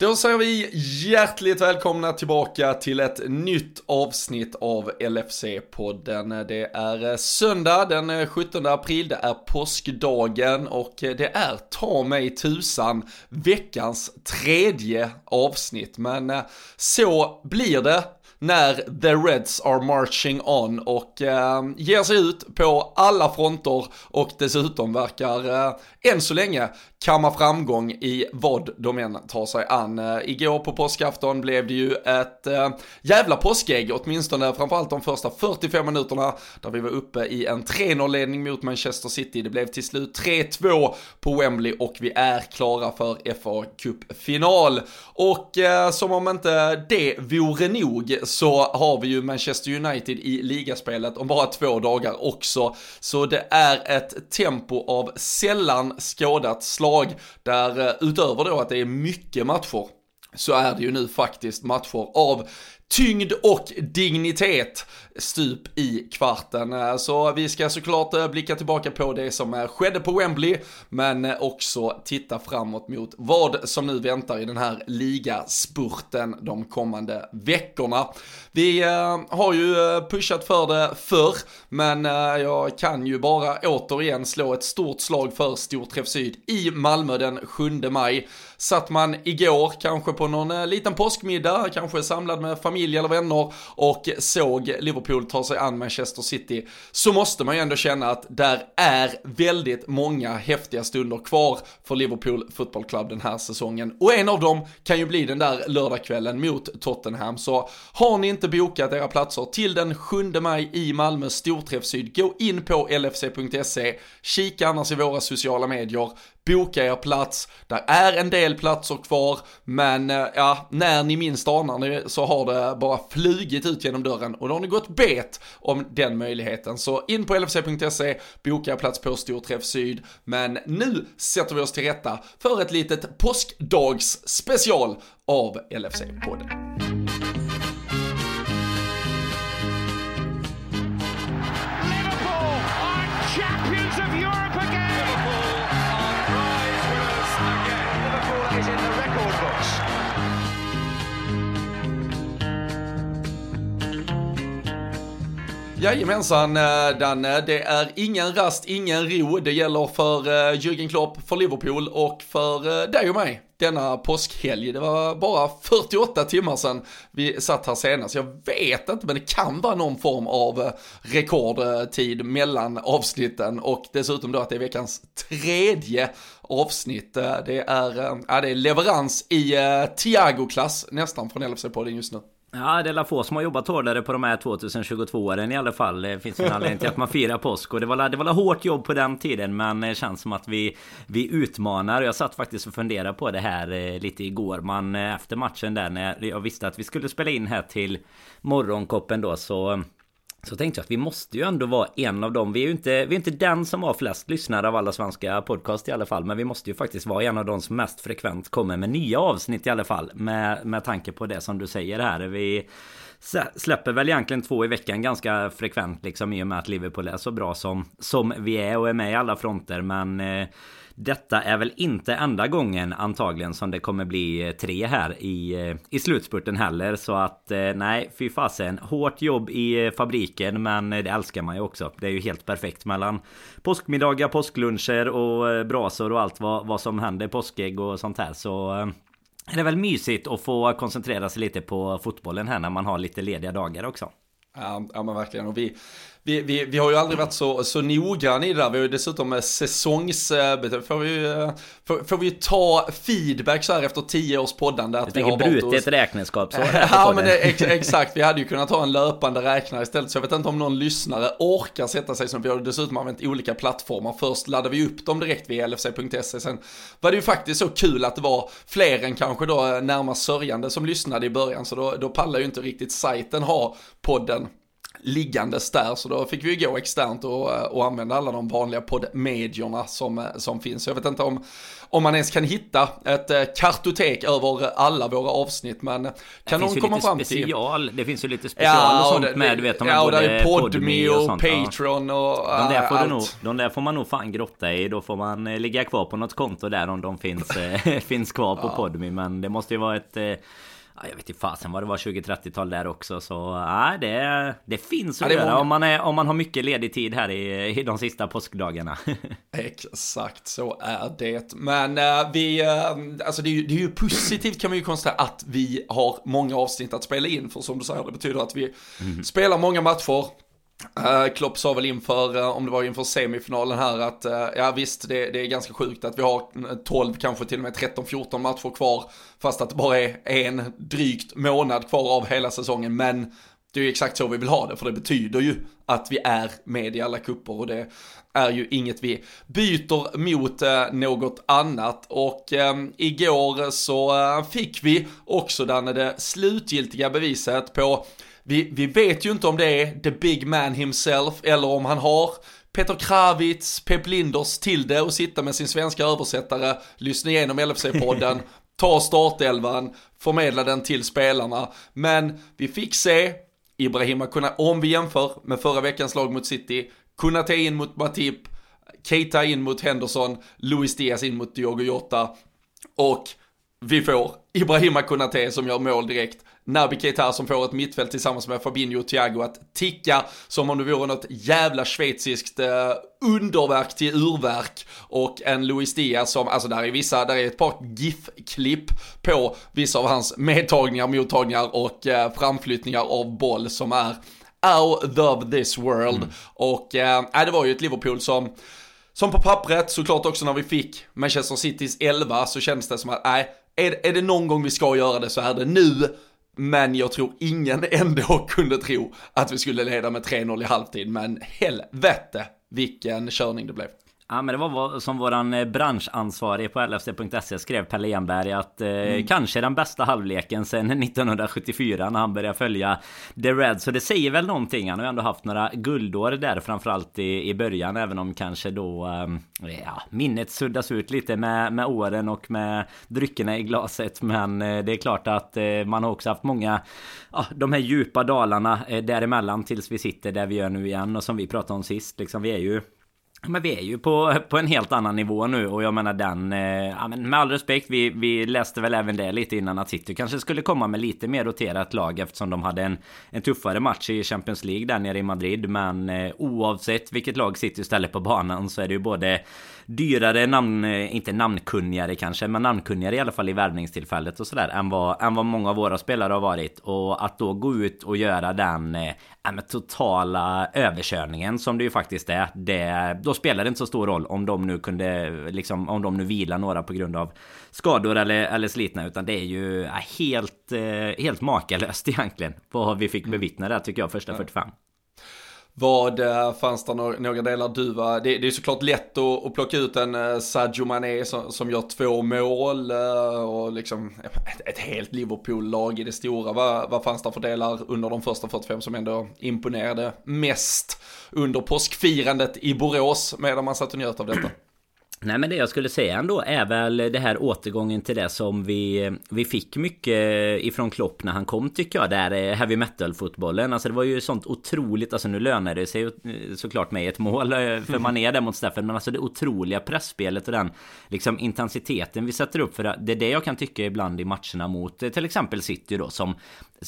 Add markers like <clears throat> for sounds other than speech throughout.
Då säger vi hjärtligt välkomna tillbaka till ett nytt avsnitt av LFC-podden. Det är eh, söndag den eh, 17 april, det är påskdagen och eh, det är ta mig tusan veckans tredje avsnitt. Men så blir det när The Reds are marching on och eh, ger sig ut på alla fronter och dessutom verkar eh, än så länge kamma framgång i vad de än tar sig an. Eh, igår på påskafton blev det ju ett äh, jävla påskägg, åtminstone framförallt de första 45 minuterna där vi var uppe i en 3-0-ledning mot Manchester City. Det blev till slut 3-2 på Wembley och vi är klara för FA Cup-final. Och äh, som om inte det vore nog så har vi ju Manchester United i ligaspelet om bara två dagar också. Så det är ett tempo av sällan skådat slag lag där eh, utöver då att det är mycket matcher så är det ju nu faktiskt matcher av tyngd och dignitet stup i kvarten. Eh, så vi ska såklart eh, blicka tillbaka på det som eh, skedde på Wembley, men också titta framåt mot vad som nu väntar i den här ligaspurten de kommande veckorna. Vi har ju pushat för det förr, men jag kan ju bara återigen slå ett stort slag för Storträff Syd i Malmö den 7 maj. Satt man igår kanske på någon liten påskmiddag, kanske samlad med familj eller vänner och såg Liverpool tar sig an Manchester City, så måste man ju ändå känna att där är väldigt många häftiga stunder kvar för Liverpool Football Club den här säsongen. Och en av dem kan ju bli den där lördagskvällen mot Tottenham, så har ni inte inte bokat era platser till den 7 maj i Malmö Storträff Syd, gå in på lfc.se, kika annars i våra sociala medier, boka er plats. Där är en del platser kvar, men eh, ja, när ni minst anar det så har det bara flugit ut genom dörren och då har ni gått bet om den möjligheten. Så in på lfc.se, boka er plats på Storträff Syd, men nu sätter vi oss till rätta för ett litet påskdagsspecial av LFC-podden. Jajamensan eh, Danne, det är ingen rast, ingen ro. Det gäller för eh, Jürgen Klopp, för Liverpool och för eh, dig och mig denna påskhelg. Det var bara 48 timmar sedan vi satt här senast. Jag vet inte, men det kan vara någon form av rekordtid mellan avsnitten och dessutom då att det är veckans tredje avsnitt. Det är, ja, det är leverans i Tiago-klass nästan från LFC-podden just nu. Ja, det är få som har jobbat hårdare på de här 2022-åren i alla fall. Det finns en anledning till att man firar påsk. Och det var, det var hårt jobb på den tiden, men det känns som att vi, vi utmanar. Jag satt faktiskt och funderade på det här eh, lite igår. Man, eh, efter matchen där, när jag visste att vi skulle spela in här till morgonkoppen då, så så tänkte jag att vi måste ju ändå vara en av dem. Vi är ju inte, vi är inte den som har flest lyssnare av alla svenska podcast i alla fall. Men vi måste ju faktiskt vara en av de som mest frekvent kommer med nya avsnitt i alla fall. Med, med tanke på det som du säger här. Vi släpper väl egentligen två i veckan ganska frekvent liksom i och med att Liverpool är så bra som, som vi är och är med i alla fronter. Men eh, detta är väl inte enda gången antagligen som det kommer bli eh, tre här i, eh, i slutspurten heller. Så att eh, nej, fy fasen. Hårt jobb i fabriken men det älskar man ju också. Det är ju helt perfekt mellan påskmiddagar, påskluncher och brasor och allt vad, vad som händer. Påskägg och sånt här. Så det är väl mysigt att få koncentrera sig lite på fotbollen här när man har lite lediga dagar också. Ja, ja men verkligen. Och vi, vi, vi, vi har ju aldrig varit så, så noggranna i det där. Vi har ju dessutom säsongs... Får vi, får, får vi ta feedback så här efter tio års poddande? Att du tänker brutet räkenskapsår? <laughs> ja, men ex, exakt. Vi hade ju kunnat ha en löpande räknare istället. Så jag vet inte om någon lyssnare orkar sätta sig som vi har dessutom använt olika plattformar. Först laddade vi upp dem direkt via lfc.se. Sen var det ju faktiskt så kul att det var fler än kanske då närmast sörjande som lyssnade i början. Så då, då pallar ju inte riktigt sajten ha podden liggandes där. Så då fick vi ju gå externt och, och använda alla de vanliga poddmedierna som, som finns. Jag vet inte om, om man ens kan hitta ett eh, kartotek över alla våra avsnitt. Men kan någon komma fram special, till... Det finns ju lite special ja, och sånt det, med. Du vet, ja, och där är Podme och, och Patreon och de där, får allt. Nog, de där får man nog fan grotta i. Då får man eh, ligga kvar på något konto där om de finns, eh, <laughs> finns kvar på ja. Podme. Men det måste ju vara ett jag vet inte fasen vad det var 20-30-tal där också så nej det, det finns att ja, göra om man, är, om man har mycket ledig tid här i, i de sista påskdagarna. <laughs> Exakt så är det. Men äh, vi, äh, alltså det är, ju, det är ju positivt kan man ju konstatera att vi har många avsnitt att spela in för som du säger det betyder att vi mm. spelar många matcher Eh, Klopp sa väl inför, eh, om det var inför semifinalen här, att eh, ja visst, det, det, är ganska sjukt att vi har mm, 12, kanske till och med 13-14 matcher kvar, fast att det bara är en drygt månad kvar av hela säsongen, men det är ju exakt så vi vill ha det, för det betyder ju att vi är med i alla kupper och det är ju inget vi byter mot något annat. Och ehm, igår så fick vi också Danne det slutgiltiga beviset på vi, vi vet ju inte om det är the big man himself eller om han har Peter Kravitz, Pep Linders till det och sitta med sin svenska översättare, lyssna igenom LFC-podden, <laughs> ta startelvan, förmedla den till spelarna. Men vi fick se Ibrahima kunna, om vi jämför med förra veckans lag mot City, kunna ta in mot Matip, Keita in mot Henderson, Luis Diaz in mot Diogo Jota och vi får Ibrahima Konate som gör mål direkt. Naby Keita som får ett mittfält tillsammans med Fabinho och Thiago att ticka som om det vore något jävla schweiziskt eh, underverk till urverk. Och en Luis Diaz som, alltså där är vissa, där är ett par GIF-klipp på vissa av hans medtagningar, mottagningar och eh, framflyttningar av boll som är out of this world. Mm. Och eh, det var ju ett Liverpool som som på pappret, såklart också när vi fick Manchester Citys 11 så kändes det som att, nej, är, är det någon gång vi ska göra det så är det nu. Men jag tror ingen ändå <laughs> kunde tro att vi skulle leda med 3-0 i halvtid. Men helvete vilken körning det blev. Ja men det var som våran eh, branschansvarig på LFC.se skrev Pelle Enberg att eh, mm. kanske den bästa halvleken sedan 1974 <laughs> när han började följa The Reds. Så det säger väl någonting. Han har ju ändå haft några guldår där framförallt i, i början även om kanske då eh, ja, minnet suddas ut lite med, med åren och med dryckerna i glaset. Men eh, det är klart att eh, man har också haft många ja, de här djupa dalarna eh, däremellan tills vi sitter där vi gör nu igen och som vi pratade om sist. Liksom, vi är ju men vi är ju på, på en helt annan nivå nu och jag menar den... Eh, ja, men med all respekt, vi, vi läste väl även det lite innan att City kanske skulle komma med lite mer roterat lag eftersom de hade en, en tuffare match i Champions League där nere i Madrid. Men eh, oavsett vilket lag City ställer på banan så är det ju både dyrare namn, eh, inte namnkunnigare kanske, men namnkunnigare i alla fall i värvningstillfället och sådär än vad, än vad många av våra spelare har varit. Och att då gå ut och göra den med totala överkörningen som det ju faktiskt är. Det, då spelar det inte så stor roll om de nu kunde liksom om de nu vilar några på grund av skador eller, eller slitna utan det är ju helt, eh, helt makalöst <laughs> egentligen vad vi fick bevittna där tycker jag första 45. Vad eh, fanns det några delar du var, det, det är såklart lätt att, att plocka ut en eh, Sadio Mané som, som gör två mål eh, och liksom ett, ett helt Liverpool-lag i det stora. Vad, vad fanns det för delar under de första 45 som ändå imponerade mest under påskfirandet i Borås medan man satt och njöt av detta? Nej men det jag skulle säga ändå är väl det här återgången till det som vi, vi fick mycket ifrån Klopp när han kom tycker jag. Där heavy metal fotbollen. Alltså det var ju sånt otroligt, alltså nu lönar det sig såklart med ett mål eh, för man är där mot Steffen. Men alltså det otroliga pressspelet och den liksom intensiteten vi sätter upp för det. Är det jag kan tycka ibland i matcherna mot eh, till exempel City då som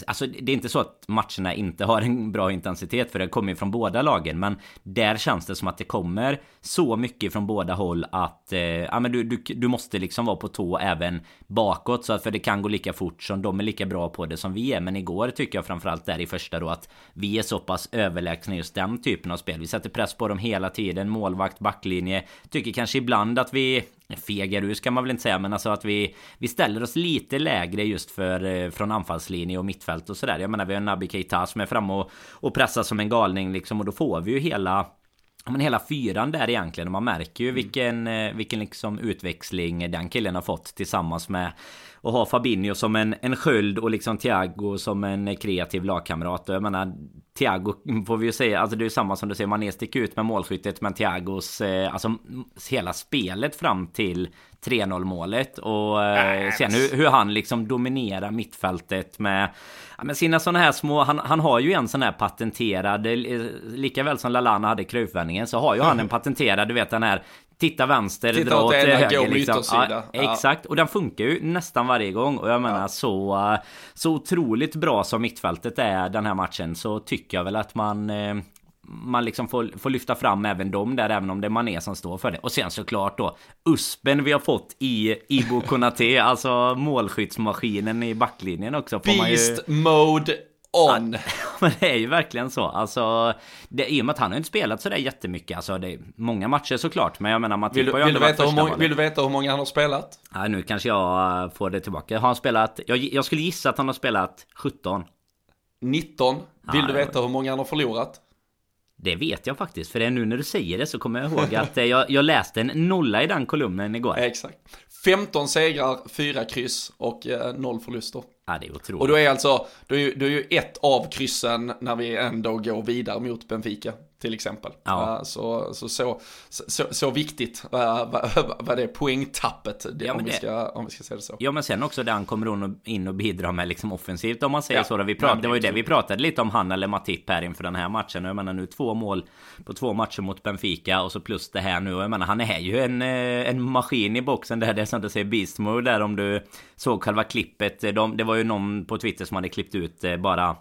Alltså det är inte så att matcherna inte har en bra intensitet för det kommer ju från båda lagen men där känns det som att det kommer så mycket från båda håll att eh, ja, men du, du, du måste liksom vara på tå även bakåt så att för det kan gå lika fort som de är lika bra på det som vi är men igår tycker jag framförallt där i första då att vi är så pass överlägsna just den typen av spel. Vi sätter press på dem hela tiden, målvakt, backlinje. Tycker kanske ibland att vi fegar ur ska man väl inte säga men alltså att vi Vi ställer oss lite lägre just för eh, Från anfallslinje och mittfält och sådär. Jag menar vi har Naby Keita som är framme och, och pressar som en galning liksom och då får vi ju hela men hela fyran där egentligen. Och man märker ju Mm. vilken, eh, vilken liksom utväxling den killen har fått tillsammans med och ha Fabinho som en, en sköld och liksom Thiago som en kreativ lagkamrat. Jag menar Thiago <laughs> får vi ju säga, alltså det är ju samma som du säger, Mané sticker ut med målskyttet men Thiagos, eh, alltså hela spelet fram till 3-0 målet och eh, sen hur, hur han liksom dominerar mittfältet med, ja, med sina sådana här små, han, han har ju en sån här patenterad, eh, lika väl som Lalana hade kröjvändningen så har ju han en <laughs> patenterad, du vet den här Titta vänster, Titta dra åt höger liksom. yttersida. Ja. Exakt, och den funkar ju nästan varje gång. Och jag menar så, eh, så otroligt bra som mittfältet är den här matchen så tycker jag väl att man eh, man liksom får, får lyfta fram även dem där, även om det är Mané som står för det. Och sen såklart då, USPen vi har fått i Igo Konate, <laughs> alltså målskyttsmaskinen i backlinjen också. Får man ju... Beast mode on. <laughs> Men det är ju verkligen så. Alltså, det, I och med att han har inte spelat sådär jättemycket. Alltså, det är många matcher såklart. Men jag menar, Matip Vill du, vill, du veta hur många, vill du veta hur många han har spelat? Ja, nu kanske jag får det tillbaka. Har han spelat? Jag, jag skulle gissa att han har spelat 17. 19. Vill Ja, du veta hur många han har förlorat? Det vet jag faktiskt. För det är nu när du säger det så kommer jag ihåg att eh, jag, jag läste en nolla i den kolumnen igår. Exakt. 15 segrar, 4 kryss och eh, 0 förluster. Ja, det är otroligt. Och då är alltså, då är, då är ju ett av kryssen när vi ändå går vidare mot Benfica, till exempel. Ja. Eh, Så, så, så, så, så viktigt vad, det är poängtappet, det, Ja, om, vi ska, om vi ska säga det så. Ja men sen också där han kommer in och, bidrar med liksom offensivt om man säger Ja. så. Då. Vi pratade, det var ju det vi pratade lite om han eller Matip här inför den här matchen. Jag menar nu två mål på två matcher mot Benfica och så plus det här nu. Jag menar han är ju en, eh, en maskin i boxen där. Det är som du säger beast mode där om du såg själva klippet. De, det var ju någon på Twitter som hade klippt ut eh, bara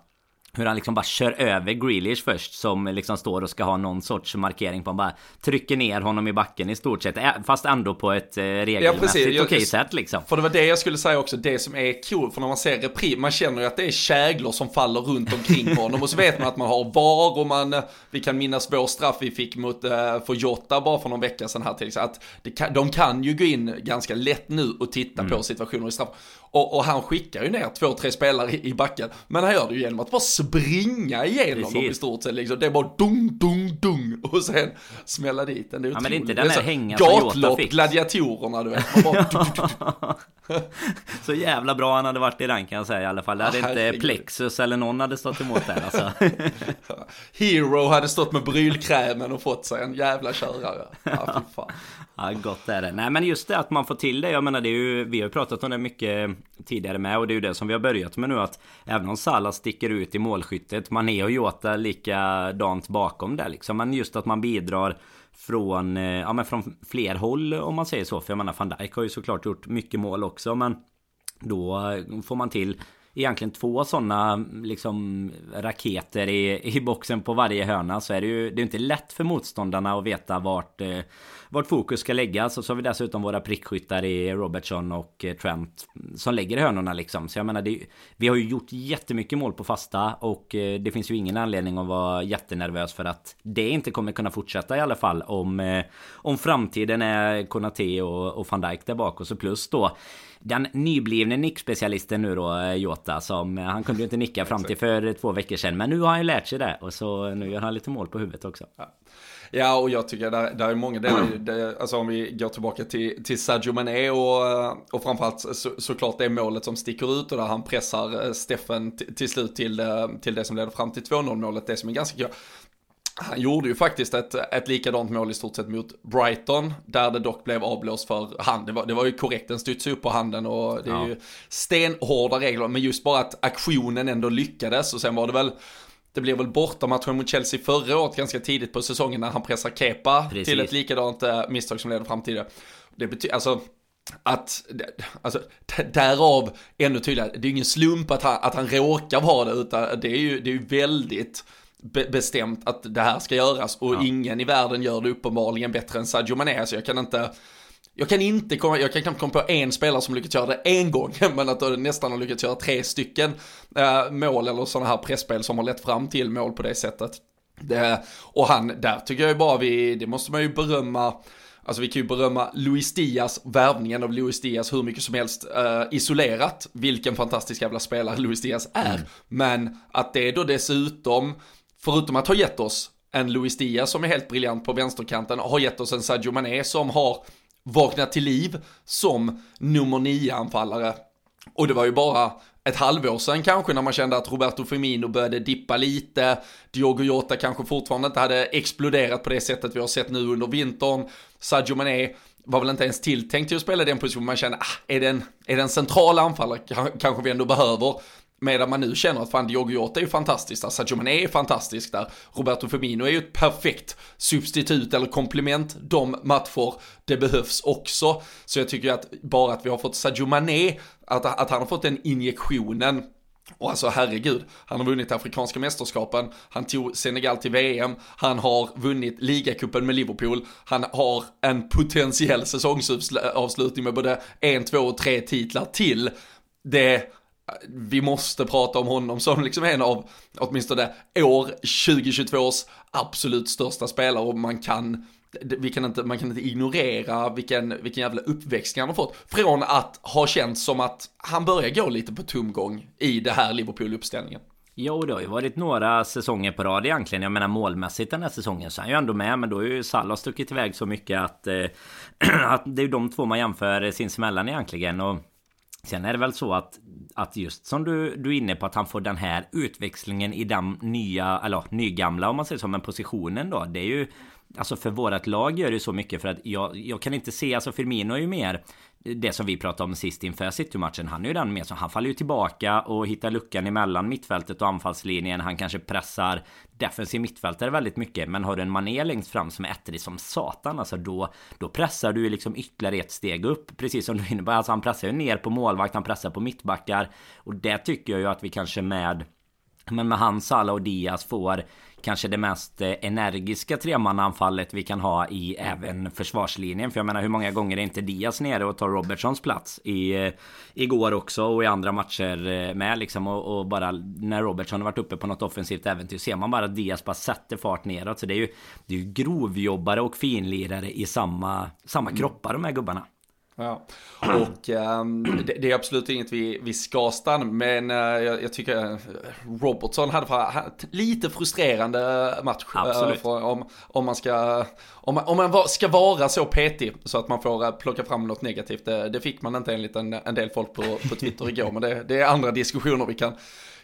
hur han liksom bara kör över Grealish först Som liksom står och ska ha någon sorts markering på honom Bara trycker ner honom i backen i stort sett Fast ändå på ett eh, regelmässigt Jag- okej sätt liksom För det var det jag skulle säga också, det som är coolt, för när man ser repris, man känner ju att det är käglor som faller runt omkring på honom och så vet man att man har VAR och man, eh, vi kan minnas vår straff vi fick mot, eh, för Jota bara för någon vecka sedan här till exempel, att det kan, de kan ju gå in ganska lätt nu och titta Mm. på situationer i straff. Och, och han skickar ju ner två, tre spelare i, i backen, men han gör det ju genom att bara springa igenom dem i Precis. stort sett liksom. Det är bara dung, dung, dung och sen smälla dit den. Det är Ja, men inte den här Jota Gatlopp, gladiatorerna du vet. Bara, <laughs> <laughs> Så jävla bra han hade varit i den kan jag säga i alla fall. Det hade Ja, inte herregud. Plexus eller någon hade stått emot där alltså. <laughs> Hero hade stått med brylkrämen och fått sig en jävla körare. Ja, fy fan. Ja, gott är det. Nej, men just det att man får till det. Jag menar, det är ju, vi har ju pratat om det mycket tidigare med och det är ju det som vi har börjat med nu att även om Salah sticker ut i målskyttet, Mané och Jota likadant bakom där liksom. Men just att man bidrar från, eh, ja, men från fler håll om man säger så. För jag menar, van Dijk har ju såklart gjort mycket mål också, men då får man till egentligen två sådana liksom raketer i, i boxen på varje hörna så är det ju det är inte lätt för motståndarna att veta vart, eh, vart fokus ska läggas. Och så har vi dessutom våra prickskyttar i Robertson och eh, Trent som lägger i hörnorna liksom. Så jag menar, det, vi har ju gjort jättemycket mål på fasta och eh, det finns ju ingen anledning att vara jättenervös för att det inte kommer kunna fortsätta i alla fall om, eh, om framtiden är Konate och, och van Dijk där bak och så plus då den nyblivne nickspecialisten nu då, Jota, som han kunde ju inte nicka fram till för två veckor sedan. Men nu har han ju lärt sig det och så nu gör han lite mål på huvudet också. Ja, och jag tycker där, där är många delar, det, alltså om vi går tillbaka till, till Sadio Mané och, och framförallt så, såklart det målet som sticker ut och där han pressar eh, Steffen till slut till, det- till det som leder fram till 2-0 målet, det som är ganska kul. Han gjorde ju faktiskt ett, ett likadant mål i stort sett mot Brighton, där det dock blev avblåst för hand. Det var, det var ju korrekt, den studsade upp på handen och det är Ja. ju stenhårda regler, men just bara att aktionen ändå lyckades och sen var det väl det blev väl bortamatchen mot Chelsea förra året ganska tidigt på säsongen när han pressar Kepa Precis. till ett likadant eh, misstag som leder fram till det. Det betyder, alltså, att, alltså, därav ännu tydligare, det är ju ingen slump att han, att han råkar vara det, utan det är ju, det är ju väldigt be- bestämt att det här ska göras och Ja. ingen i världen gör det uppenbarligen bättre än Sadio Mané, så jag kan inte jag kan inte komma, jag kan knappt komma på en spelare som lyckats göra det en gång, <laughs> men att de nästan har lyckats göra tre stycken eh, mål eller sådana här pressspel som har lett fram till mål på det sättet. Det, och han, där tycker jag ju bara vi, det måste man ju berömma, Alltså vi kan ju berömma Luis Diaz, värvningen av Luis Diaz hur mycket som helst eh, isolerat. Vilken fantastisk jävla spelare Luis Diaz är. Men att det då dessutom, förutom att ha gett oss en Luis Diaz som är helt briljant på vänsterkanten, har gett oss en Sadio Mané som har vaknat till liv som nummer 9 anfallare. Och det var ju bara ett halvår sedan kanske när man kände att Roberto Firmino började dippa lite, Diogo Jota kanske fortfarande inte hade exploderat på det sättet vi har sett nu under vintern, Sadio Mané var väl inte ens tilltänkt till att spela den positionen, man kände, ah, är, det en, är det en central anfallare? Kanske vi ändå behöver, Medan man nu känner att fan Diogo Jota är ju fantastisk där, Sadio Mané är fantastisk där, Roberto Firmino är ju ett perfekt substitut eller komplement de matcher det behövs också. Så jag tycker att bara att vi har fått Sadio Mané, att, att han har fått den injektionen och alltså herregud, han har vunnit Afrikanska mästerskapen, han tog Senegal till VM, han har vunnit ligacupen med Liverpool, han har en potentiell säsongsavslutning med både en, två och tre titlar till. Det, vi måste prata om honom som liksom en av, åtminstone år 2022 års absolut största spelare och man kan vi kan inte, man kan inte ignorera vilken, vilken jävla uppväxt han har fått. Från att ha känts som att han börjar gå lite på tomgång i det här Liverpool-uppställningen. Jo, det har ju varit några säsonger på rad egentligen. Jag menar målmässigt den här säsongen så är han ju ändå med. Men då är ju Salah stuckit iväg så mycket att, eh, <clears throat> att det är ju de två man jämför sinsemellan egentligen. Och Sen är det väl så att, att just som du, du är inne på att han får den här utväxlingen i den nya, eller nygamla om man säger så, men positionen då. Det är ju Alltså för vårat lag gör det så mycket för att jag, jag kan inte se, alltså Firmino är ju mer det som vi pratade om sist inför City-matchen. Han är ju den med som han faller ju tillbaka och hittar luckan emellan mittfältet och anfallslinjen. Han kanske pressar defensiv mittfältare väldigt mycket. Men har du en mané längst fram som är ettrig som satan, alltså då, då pressar du liksom ytterligare ett steg upp. Precis som du är inne på. Alltså han pressar ju ner på målvakt, han pressar på mittbackar. Och det tycker jag ju att vi kanske med men med han, Salah och Diaz får kanske det mest eh, energiska tremannaanfallet vi kan ha i även försvarslinjen. För jag menar hur många gånger är inte Diaz nere och tar Robertsons plats i eh, igår också och i andra matcher eh, med liksom och, och bara när Robertson har varit uppe på något offensivt äventyr ser man bara att Diaz bara sätter fart neråt. Så det är ju, det är ju grovjobbare och finlirare i samma, samma kroppar de här gubbarna. Ja. <clears throat> Och um, det, det, är absolut inget vi, vi ska stanna men uh, jag, jag, tycker Robertson hade för, lite frustrerande match. Uh, för, om, om man ska, om man, om man var, ska vara så petig så att man får uh, plocka fram något negativt. Det, det, fick man inte enligt en, en del folk på, på Twitter <laughs> igår men det, det är andra diskussioner vi kan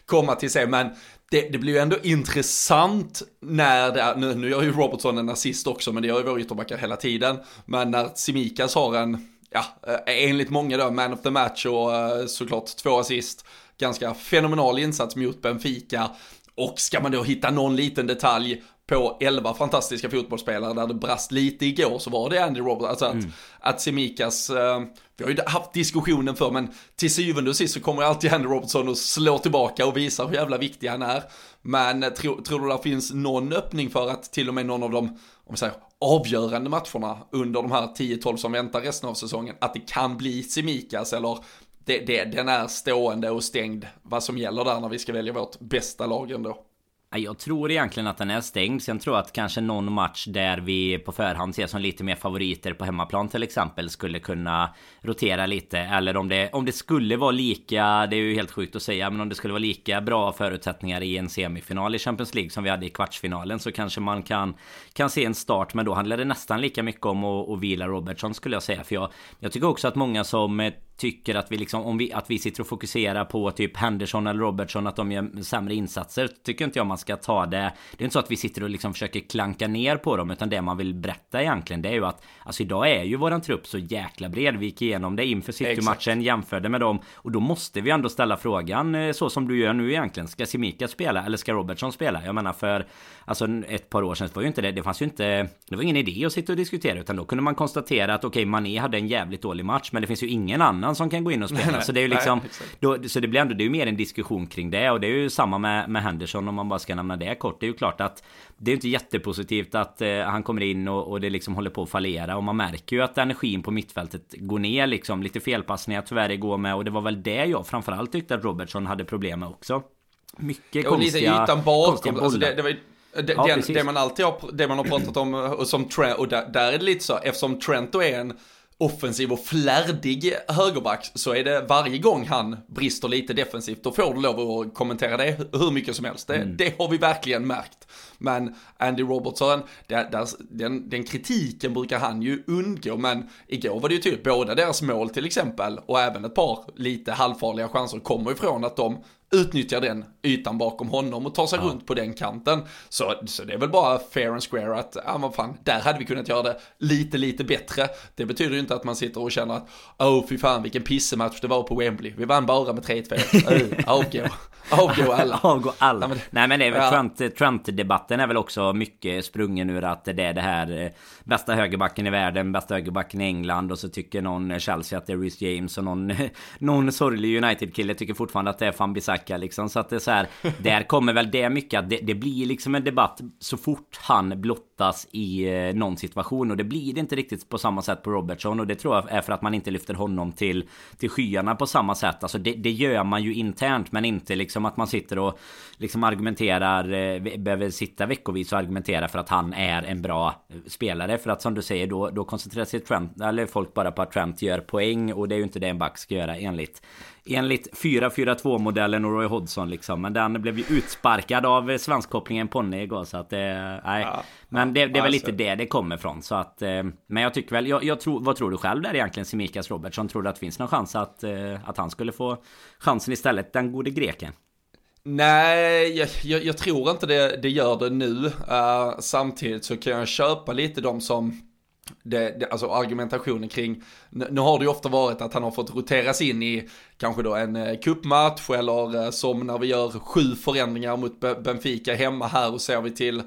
komma till se. Men det, det blir ju ändå intressant när det är, nu, nu gör ju Robertson en assist också men det gör ju våra ytterbackar hela tiden. Men när Simikas har en ja, eh, enligt många då, man of the match och eh, såklart två assist. Ganska fenomenal insats mot Benfica. Och ska man då hitta någon liten detalj på 11 fantastiska fotbollsspelare där det brast lite igår så var det Andy Roberts. Alltså att, mm. att Semikas, eh, vi har ju haft diskussionen för men till syvende och sist så kommer alltid Andy Robertson och slår tillbaka och visar hur jävla viktig han är. Men tro, tror du det finns någon öppning för att till och med någon av de, om vi säger avgörande matcherna under de här 10-12 som väntar resten av säsongen, att det kan bli Semikas eller det, det, den är stående och stängd vad som gäller där när vi ska välja vårt bästa lag ändå. Jag tror egentligen att den är stängd. Sen tror jag att kanske någon match där vi på förhand ser som lite mer favoriter på hemmaplan till exempel skulle kunna rotera lite. Eller om det, om det skulle vara lika, det är ju helt sjukt att säga, men om det skulle vara lika bra förutsättningar i en semifinal i Champions League som vi hade i kvartsfinalen så kanske man kan, kan se en start. Men då handlar det nästan lika mycket om att, att vila Robertson skulle jag säga. För jag, jag tycker också att många som eh, tycker att vi liksom, om vi, att vi sitter och fokuserar på typ Henderson eller Robertson att de gör sämre insatser. Tycker inte jag man ska ta det. Det är inte så att vi sitter och liksom försöker klanka ner på dem. Utan det man vill berätta egentligen det är ju att Alltså idag är ju våran trupp så jäkla bred. Vi gick igenom det inför City-matchen, jämförde med dem. Och då måste vi ändå ställa frågan eh, så som du gör nu egentligen. Ska Simika spela eller ska Robertson spela? Jag menar för Alltså ett par år sedan var ju inte det. Det fanns ju inte Det var ingen idé att sitta och diskutera. Utan då kunde man konstatera att okej okay, Mané hade en jävligt dålig match. Men det finns ju ingen annan som kan gå in och spela. Nej, så det är ju liksom då, Så det blir ändå Det är ju mer en diskussion kring det. Och det är ju samma med, med Henderson om man bara ska nämna det kort. Det är ju klart att Det är inte jättepositivt att eh, han kommer in och, och, det liksom håller på att fallera. Och man märker ju att energin på mittfältet går ner liksom. Lite felpassningar tyvärr igår med. Och det var väl det jag framförallt tyckte att Robertson hade problem med också. Mycket och konstiga, lite ytan bakom. Alltså det, det var det, ja, den, det, man alltid har, det man har pratat om, och som Trent, och där, där, är det lite så, eftersom Trent då är en offensiv och flärdig högerback så är det varje gång han brister lite defensivt, då får du lov att kommentera det hur mycket som helst. Det, mm. det har vi verkligen märkt. Men Andy Robertson, där, där, den, den, kritiken brukar han ju undgå, men igår var det ju tydligt, båda deras mål till exempel, och även ett par lite halvfarliga chanser kommer ifrån att de utnyttjar den ytan bakom honom och tar sig ja. runt på den kanten. Så, så det är väl bara fair and square att, ja men fan, där hade vi kunnat göra det lite, lite bättre. Det betyder ju inte att man sitter och känner att, åh oh, fy fan vilken pissematch det var på Wembley. Vi vann bara med 3-2. <laughs> avgå. Avgå alla. Avgå alla. Nej men, Nej, men det är väl ja. Trump-debatten är väl också mycket sprungen ur att det är det här eh, bästa högerbacken i världen, bästa högerbacken i England och så tycker någon Chelsea att det är Rhys James och någon, <laughs> någon sorglig United-kille tycker fortfarande att det är Bissaka liksom. Så att det är så här, där kommer väl det mycket att det, det, blir liksom en debatt så fort han blottas i eh, någon situation och det blir det inte riktigt på samma sätt på Robertson och det tror jag är för att man inte lyfter honom till, till skyarna på samma sätt. Alltså det, det gör man ju internt men inte liksom att man sitter och liksom argumenterar, eh, behöver sitta veckovis och argumentera för att han är en bra spelare. För att som du säger då, då koncentrerar sig Trent, eller folk bara på att Trent gör poäng och det är ju inte det en back ska göra enligt Enligt 4-4-2 modellen och Roy Hodgson liksom. Men den blev ju utsparkad av svenskkopplingen Ponne igår så att. Eh, nej. Ja, men det, det är väl lite det det kommer från så att... Eh, men jag tycker väl... Jag, jag tror, vad tror du själv där egentligen Simikas Robertsson? Tror du att det finns någon chans att, eh, att han skulle få chansen istället? Den gode greken? Nej, jag, jag, jag, tror inte det, det gör det nu. Uh, samtidigt så kan jag köpa lite de som, det, det, alltså argumentationen kring, nu har det ju ofta varit att han har fått roteras in i kanske då en uh, cupmatch eller eh, som när vi gör sju förändringar mot Benfica hemma här och ser vi till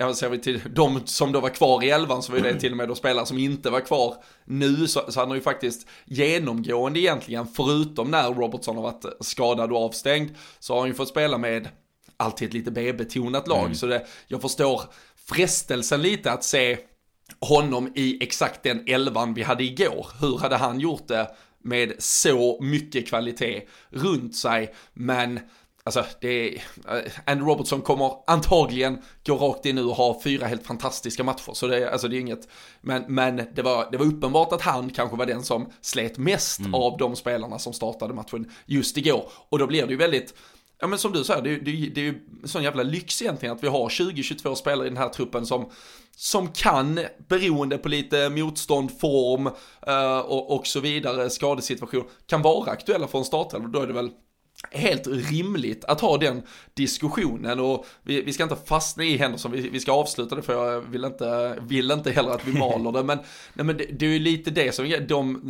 ja, ser vi till de som då var kvar i elvan så var det till och med då spelare som inte var kvar nu. Så, så han har ju faktiskt genomgående egentligen, förutom när Robertson har varit skadad och avstängd, så har han ju fått spela med alltid ett lite B-betonat lag. Mm. Så det, jag förstår frestelsen lite att se honom i exakt den elvan vi hade igår. Hur hade han gjort det med så mycket kvalitet runt sig? Men Alltså, det är, eh, Andrew Robertson kommer antagligen gå rakt in nu och ha fyra helt fantastiska matcher. Så det, är, alltså det är inget, men, men det, var, det var uppenbart att han kanske var den som slet mest mm. av de spelarna som startade matchen just igår. Och då blir det ju väldigt, ja men som du säger, det, det, det är ju sån jävla lyx egentligen att vi har 20-22 spelare i den här truppen som, som kan, beroende på lite motstånd, form uh, och, och så vidare, skadesituation, kan vara aktuella för en startelva. Då är det väl helt rimligt att ha den diskussionen och vi, vi ska inte fastna i Henderson, vi, vi ska avsluta det för jag vill inte, vill inte heller att vi maler det. Men, nej, men det, det är ju lite det som, de,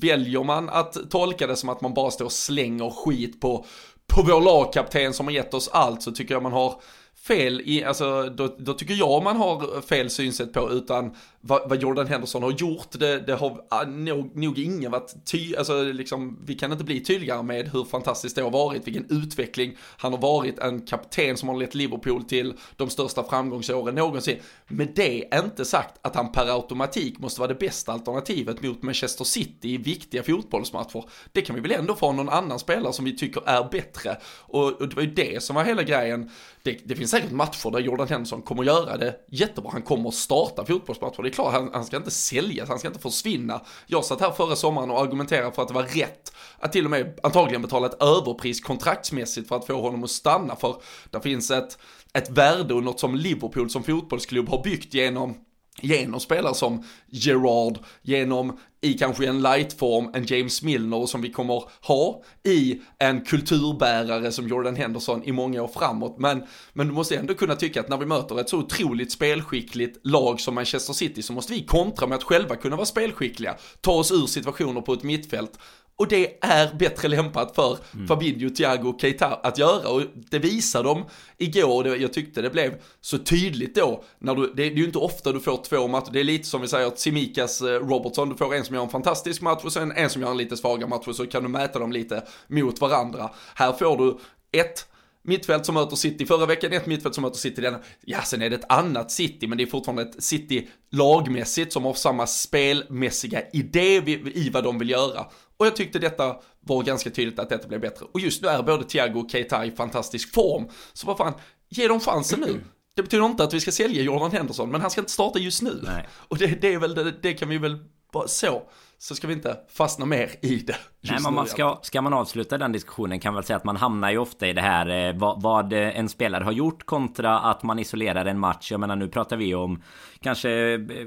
väljer man att tolka det som att man bara står och slänger skit på, på vår lagkapten som har gett oss allt så tycker jag man har fel i, alltså då, då, tycker jag man har fel synsätt på utan vad, vad Jordan Henderson har gjort, det, det har ah, nog, nog ingen varit ty, alltså liksom, vi kan inte bli tydligare med hur fantastiskt det har varit, vilken utveckling. Han har varit en kapten som har lett Liverpool till de största framgångsåren någonsin. Med det är inte sagt att han per automatik måste vara det bästa alternativet mot Manchester City i viktiga fotbollsmatcher. Det kan vi väl ändå få någon annan spelare som vi tycker är bättre. Och, och det var ju det som var hela grejen. Det, det finns säkert matcher där Jordan Henderson kommer göra det jättebra. Han kommer starta fotbollsmatcher. Det är klart, han, han ska inte säljas, han ska inte försvinna. Jag satt här förra sommaren och argumenterade för att det var rätt att till och med antagligen betala ett överpris kontraktsmässigt för att få honom att stanna. För där finns ett, ett värde och något som Liverpool som fotbollsklubb har byggt genom genom spelare som Gerard, genom i kanske en lightform, en James Milner som vi kommer ha i en kulturbärare som Jordan Henderson i många år framåt. Men, men du måste ändå kunna tycka att när vi möter ett så otroligt spelskickligt lag som Manchester City så måste vi kontra med att själva kunna vara spelskickliga, ta oss ur situationer på ett mittfält och det är bättre lämpat för mm. Fabinho, Thiago och Keita att göra. Och det visar de igår. Det, jag tyckte det blev så tydligt då. När du, det, det är ju inte ofta du får två matcher. Det är lite som vi säger att Simikas eh, Robertson. Du får en som gör en fantastisk match och sen en som gör en lite svagare match. Och så kan du mäta dem lite mot varandra. Här får du ett mittfält som möter City förra veckan, ett mittfält som möter City denna. Ja, sen är det ett annat City, men det är fortfarande ett City lagmässigt som har samma spelmässiga idé i vad de vill göra. Och jag tyckte detta var ganska tydligt att detta blev bättre. Och just nu är både Thiago och Keita i fantastisk form. Så vad fan, ge dem chansen nu. Det betyder inte att vi ska sälja Jordan Henderson, men han ska inte starta just nu. Nej. Och det, det är väl, det, det, kan vi väl så så ska vi inte fastna mer i det. Nej, men man ska, ska man avsluta den diskussionen kan man väl säga att man hamnar ju ofta i det här eh, vad, vad, en spelare har gjort kontra att man isolerar en match. Jag menar nu pratar vi om kanske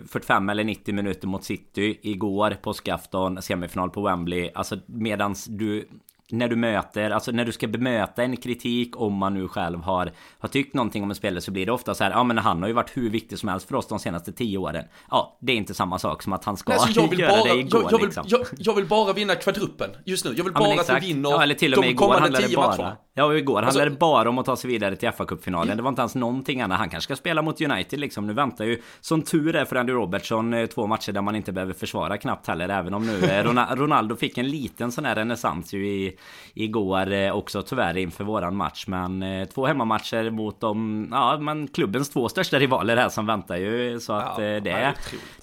45 eller 90 minuter mot City igår, påskafton, semifinal på Wembley. Alltså medans du när du möter, alltså när du ska bemöta en kritik om man nu själv har, har tyckt någonting om en spelare så blir det ofta så här, ja men han har ju varit hur viktig som helst för oss de senaste tio åren. Ja, det är inte samma sak som att han ska Nej, jag <laughs> vill göra bara, det igår jag, jag, vill, liksom. jag, jag, vill bara vinna kvadruppen just nu. Jag vill bara ja, att vi vinner ja, eller till och med de igår handlade det bara, matcherna. Ja, igår alltså, handlade det bara om att ta sig vidare till FA-cupfinalen. Ja. Det var inte ens någonting annat. Han kanske ska spela mot United liksom. Nu väntar ju, som tur är för Andy Robertson, eh, två matcher där man inte behöver försvara knappt heller. Även om nu eh, <laughs> Ronaldo fick en liten sån här renässans ju i, igår eh, också tyvärr inför våran match. Men två hemmamatcher mot de, ja men klubbens två största rivaler här som väntar ju. Så att ja, det,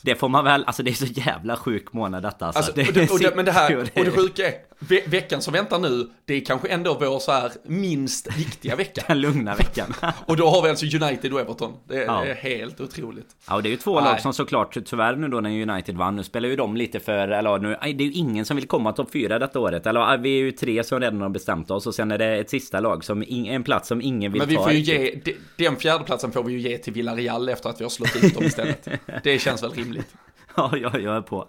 det får man väl, alltså det är så jävla sjuk månad detta. Alltså. alltså det, och det, och det, men det här, och det sjuka är, ve veckan som väntar nu, det är kanske ändå vår så här minst viktiga vecka. <laughs> Den lugna veckan. <laughs> och då har vi alltså United och Everton. Det är, ja. helt otroligt. Ja, och det är ju två Nej. lag som såklart tyvärr nu då när United vann. Nu spelar ju de lite för, eller nu, det är ju ingen som vill komma topp fyra detta året. Eller vi är ju tre som redan har bestämt oss och sen är det ett sista lag som, en plats som ingen vill ta. Men vi får ju ge, den fjärdeplatsen får vi ju ge till Villarreal efter att vi har slått ut dem istället. <laughs> det känns väl rimligt. Ja, jag, jag är på.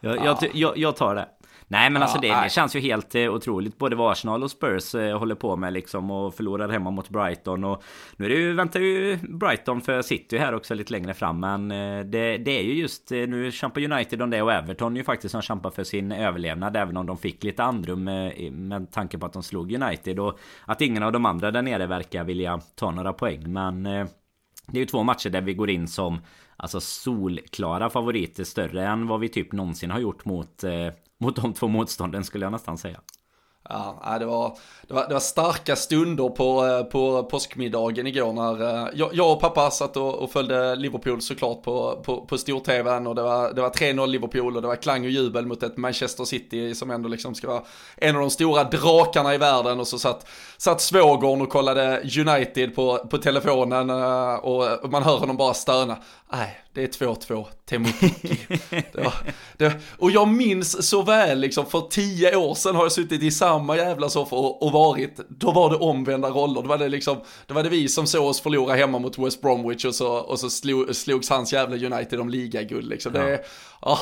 Jag, ja. jag, jag, jag tar det. Nej men alltså ja, alltså det, det, känns ju helt eh, otroligt. Både vad Arsenal och Spurs eh, håller på med liksom och förlorar hemma mot Brighton. Och nu är det ju, väntar ju Brighton för City här också lite längre fram. Men eh, det, det är ju just, nu kämpar United om det och Everton ju faktiskt som kämpar för sin överlevnad. Även om de fick lite andrum med, med tanke på att de slog United. Och att ingen av de andra där nere verkar vilja ta några poäng. Men det är ju två matcher där vi går in som Alltså solklara favoriter större än vad vi typ någonsin har gjort mot eh, mot de två motstånden skulle jag nästan säga. Ja, det var, det var, det var starka stunder på, eh, på påskmiddagen igår när eh, jag, jag och pappa satt och, och följde Liverpool såklart på, på, på stor-tvn och det var, det var 3-0 Liverpool och det var klang och jubel mot ett Manchester City som ändå liksom ska vara en av de stora drakarna i världen och så satt, satt svågern och kollade United på, på telefonen eh, och man hör honom bara stöna. Nej, det är 2-2, Teemu <laughs> det det, Och jag minns så väl, liksom för tio år sedan har jag suttit i samma jävla soffa och, och varit, då var det omvända roller. Då var det liksom, då var det vi som såg oss förlora hemma mot West Bromwich och så, och så slog, slogs hans jävla United om ligaguld liksom. Det, ja.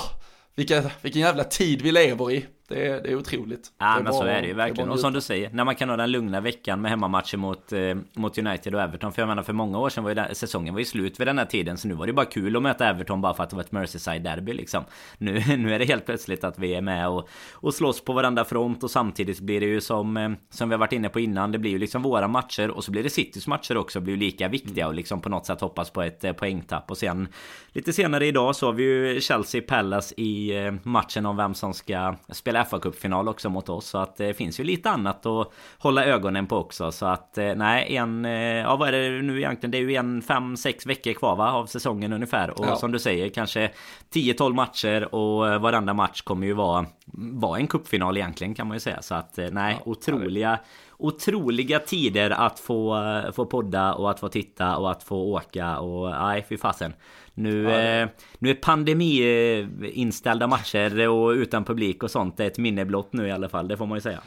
vilken, vilken jävla tid vi lever i. Det är, det är otroligt. Ja men bara, så är det ju verkligen. Det och som du säger, när man kan ha den lugna veckan med hemmamatcher mot, eh, mot United och Everton. För jag menar för många år sedan var ju den, säsongen var ju slut vid den här tiden. Så nu var det bara kul att möta Everton bara för att det var ett Merseyside-derby liksom. Nu, <laughs> nu är det helt plötsligt att vi är med och, och slåss på varandra front. Och samtidigt blir det ju som, eh, som vi har varit inne på innan. Det blir ju liksom våra matcher och så blir det Citys matcher också. Blir ju lika viktiga och liksom på något sätt hoppas på ett eh, poängtapp. Och sen lite senare idag så har vi ju Chelsea Palace i eh, matchen om vem som ska spela FA-cupfinal också mot oss. Så att det finns ju lite annat att hålla ögonen på också. Så att eh, nej, en... Eh, ja, vad är det nu egentligen? Det är ju en fem, sex veckor kvar va? Av säsongen ungefär. Och ja. som du säger, kanske 10-12 matcher och eh, varenda match kommer ju vara, vara en cupfinal egentligen kan man ju säga. Så att nej, ja, otroliga otroliga tider att få, få podda och att få titta och att få åka och nej fy fasen. Nu, ja. eh, nu är pandemi inställda matcher och utan publik och sånt ett minne blott nu i alla fall, det får man ju säga.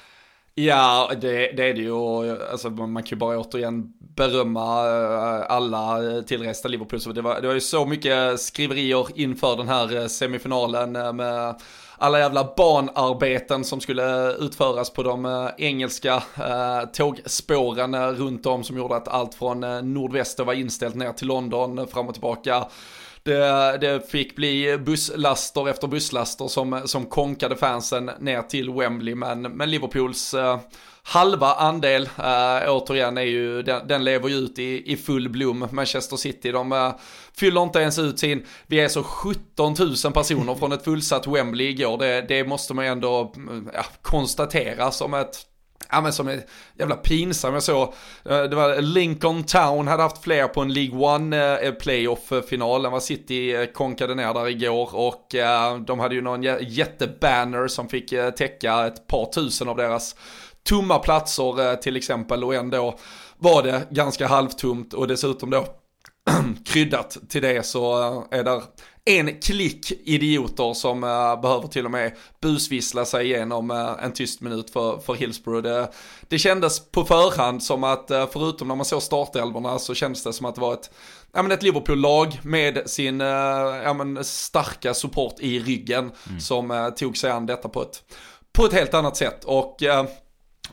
Ja, det, det, är det ju. Alltså, man kan ju bara återigen berömma eh, alla tillresta Liverpool. Så det, var, det var ju så mycket skriverier inför den här eh, semifinalen eh, med alla jävla banarbeten som skulle eh, utföras på de eh, engelska eh, tågspåren runt om som gjorde att allt från nordväster var inställt ner till London fram och tillbaka. Det, det fick bli busslaster efter busslaster som, som konkade fansen ner till Wembley, men, men Liverpools eh, halva andel, eh, återigen, är ju, den, den lever ju ut i, i full blom. Manchester City, de eh, fyller inte ens ut sin, vi är så 17 000 personer från ett fullsatt Wembley igår, det, det måste man ju ändå mm, ja, konstatera som ett ja men som är jävla pinsam. Jag såg, eh, det var Lincoln Town hade haft fler på en League One-playoff-final. Eh, än vad City eh, konkade ner där igår. Och de hade ju någon jättebanner som fick täcka ett par tusen av deras tomma platser till exempel. Och ändå var det ganska halvtomt och dessutom då <clears throat> kryddat till det så är där en klick idioter som uh, behöver till och med busvissla sig igenom uh, en tyst minut för, för Hillsborough. Det, det kändes på förhand som att, förutom när man såg startelvorna, så kändes det som att det var ett, ja, men ett Liverpool-lag med sin ja, men starka support i ryggen mm. som tog sig an detta på ett, på ett helt annat sätt. Och,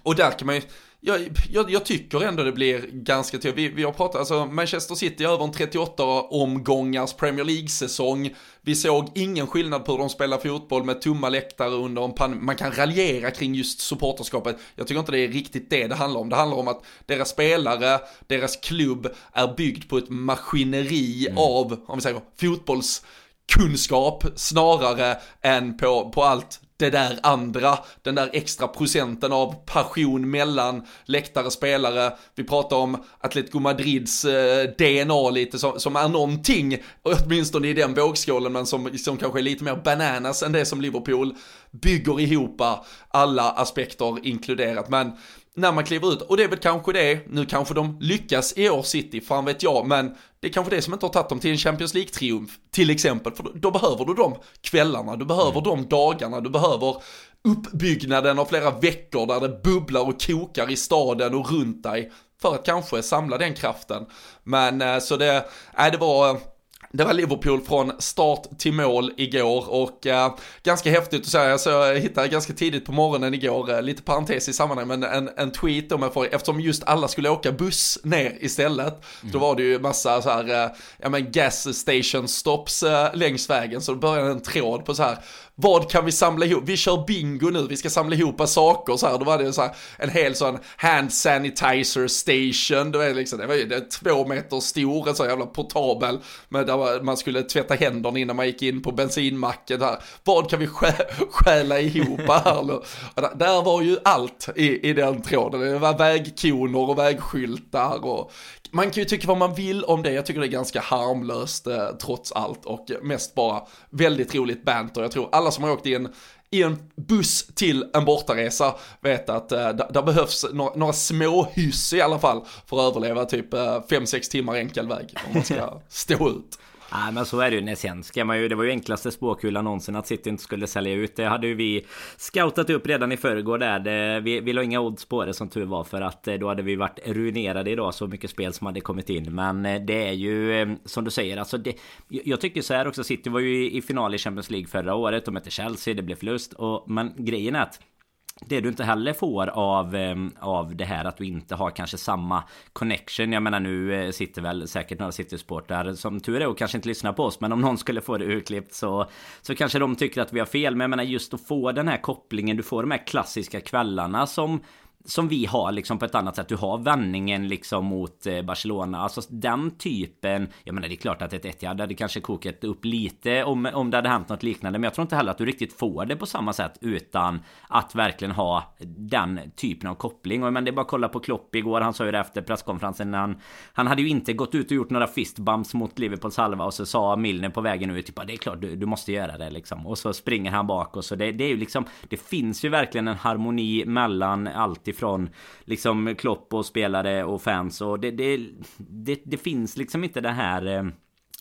och där kan man ju jag, jag, jag, tycker ändå det blir ganska tydligt. Vi, vi har pratat, alltså Manchester City över en 38 omgångars Premier League-säsong. Vi såg ingen skillnad på hur de spelar fotboll med tomma läktare under en pandemi. Man kan raljera kring just supporterskapet. Jag tycker inte det är riktigt det det handlar om. Det handlar om att deras spelare, deras klubb är byggd på ett maskineri mm. av, om vi säger fotbollskunskap snarare än på, på allt det där andra, den där extra procenten av passion mellan läktare och spelare. Vi pratar om Atletico Madrids eh, DNA lite som, som är någonting, åtminstone i den vågskålen, men som, som kanske är lite mer bananas än det som Liverpool bygger ihop alla aspekter inkluderat. Men när man kliver ut, och det är väl kanske det, nu kanske de lyckas i år City, fan vet jag, men det är kanske det som inte har tagit dem till en Champions League-triumf, till exempel, för då, behöver du de kvällarna, du behöver mm. de dagarna, du behöver uppbyggnaden av flera veckor där det bubblar och kokar i staden och runt dig, för att kanske samla den kraften. Men eh, så det, nej det var eh, det var Liverpool från start till mål igår och äh, ganska häftigt att säga, så jag hittade ganska tidigt på morgonen igår, äh, lite parentes i sammanhanget, men en, en tweet om jag får, eftersom just alla skulle åka buss ner istället, mm. då var det ju massa så här, äh, ja men gas station stops längs vägen, så då började en tråd på så här, vad kan vi samla ihop? Vi kör bingo nu, vi ska samla ihop saker så här. Då var det så här, en hel sån hand sanitizer station, det var liksom, det var ju det två meter stor, en sån jävla portabel, Men där man skulle tvätta händerna innan man gick in på bensinmacken. Här. Vad kan vi stjäla ihop här nu? Där var ju allt i, i den tråden, det var vägkoner och vägskyltar och man kan ju tycka vad man vill om det, jag tycker det är ganska harmlöst eh, trots allt och mest bara väldigt roligt banter. Jag tror alla som har åkt i en, i en buss till en bortaresa vet att eh, där behövs några, några små hyss i alla fall för att överleva typ 5-6 eh, timmar enkel väg om man ska <laughs> stå ut. Nej men så är det ju. Sen ska man ju, det var ju enklaste spåkulan någonsin att City inte skulle sälja ut. Det hade ju vi scoutat upp redan i förrgår där. Det, vi, vi la inga odds på det som tur var för att eh, då hade vi varit ruinerade idag så mycket spel som hade kommit in. Men eh, det är ju eh, som du säger, alltså det, jag tycker så här också. City var ju i final i Champions League förra året. De mötte Chelsea, det blev förlust. Och, men grejen är att det du inte heller får av, ehm, av det här att du inte har kanske samma connection. Jag menar nu eh, sitter väl säkert några City-supportrar som tur är och kanske inte lyssnar på oss. Men om någon skulle få det urklippt så, så kanske de tycker att vi har fel. Men jag menar just att få den här kopplingen. Du får de här klassiska kvällarna som som vi har liksom på ett annat sätt. Du har vändningen liksom mot eh, Barcelona. Alltså den typen. Jag menar det är klart att ett Etihad hade kanske kokat upp lite om, om det hade hänt något liknande. Men jag tror inte heller att du riktigt får det på samma sätt utan att verkligen ha den typen av koppling. Och men det är bara att kolla på Klopp igår. Han sa ju det efter presskonferensen. Han, han hade ju inte gått ut och gjort några fistbumps mot Liverpools halva och så sa Milner på vägen ut typ det är klart du, du måste göra det liksom. Och så springer han bak och så det, det är ju liksom. Det finns ju verkligen en harmoni mellan allt ifrån liksom Klopp och spelare och fans och det, det, det, det finns liksom inte det här eh,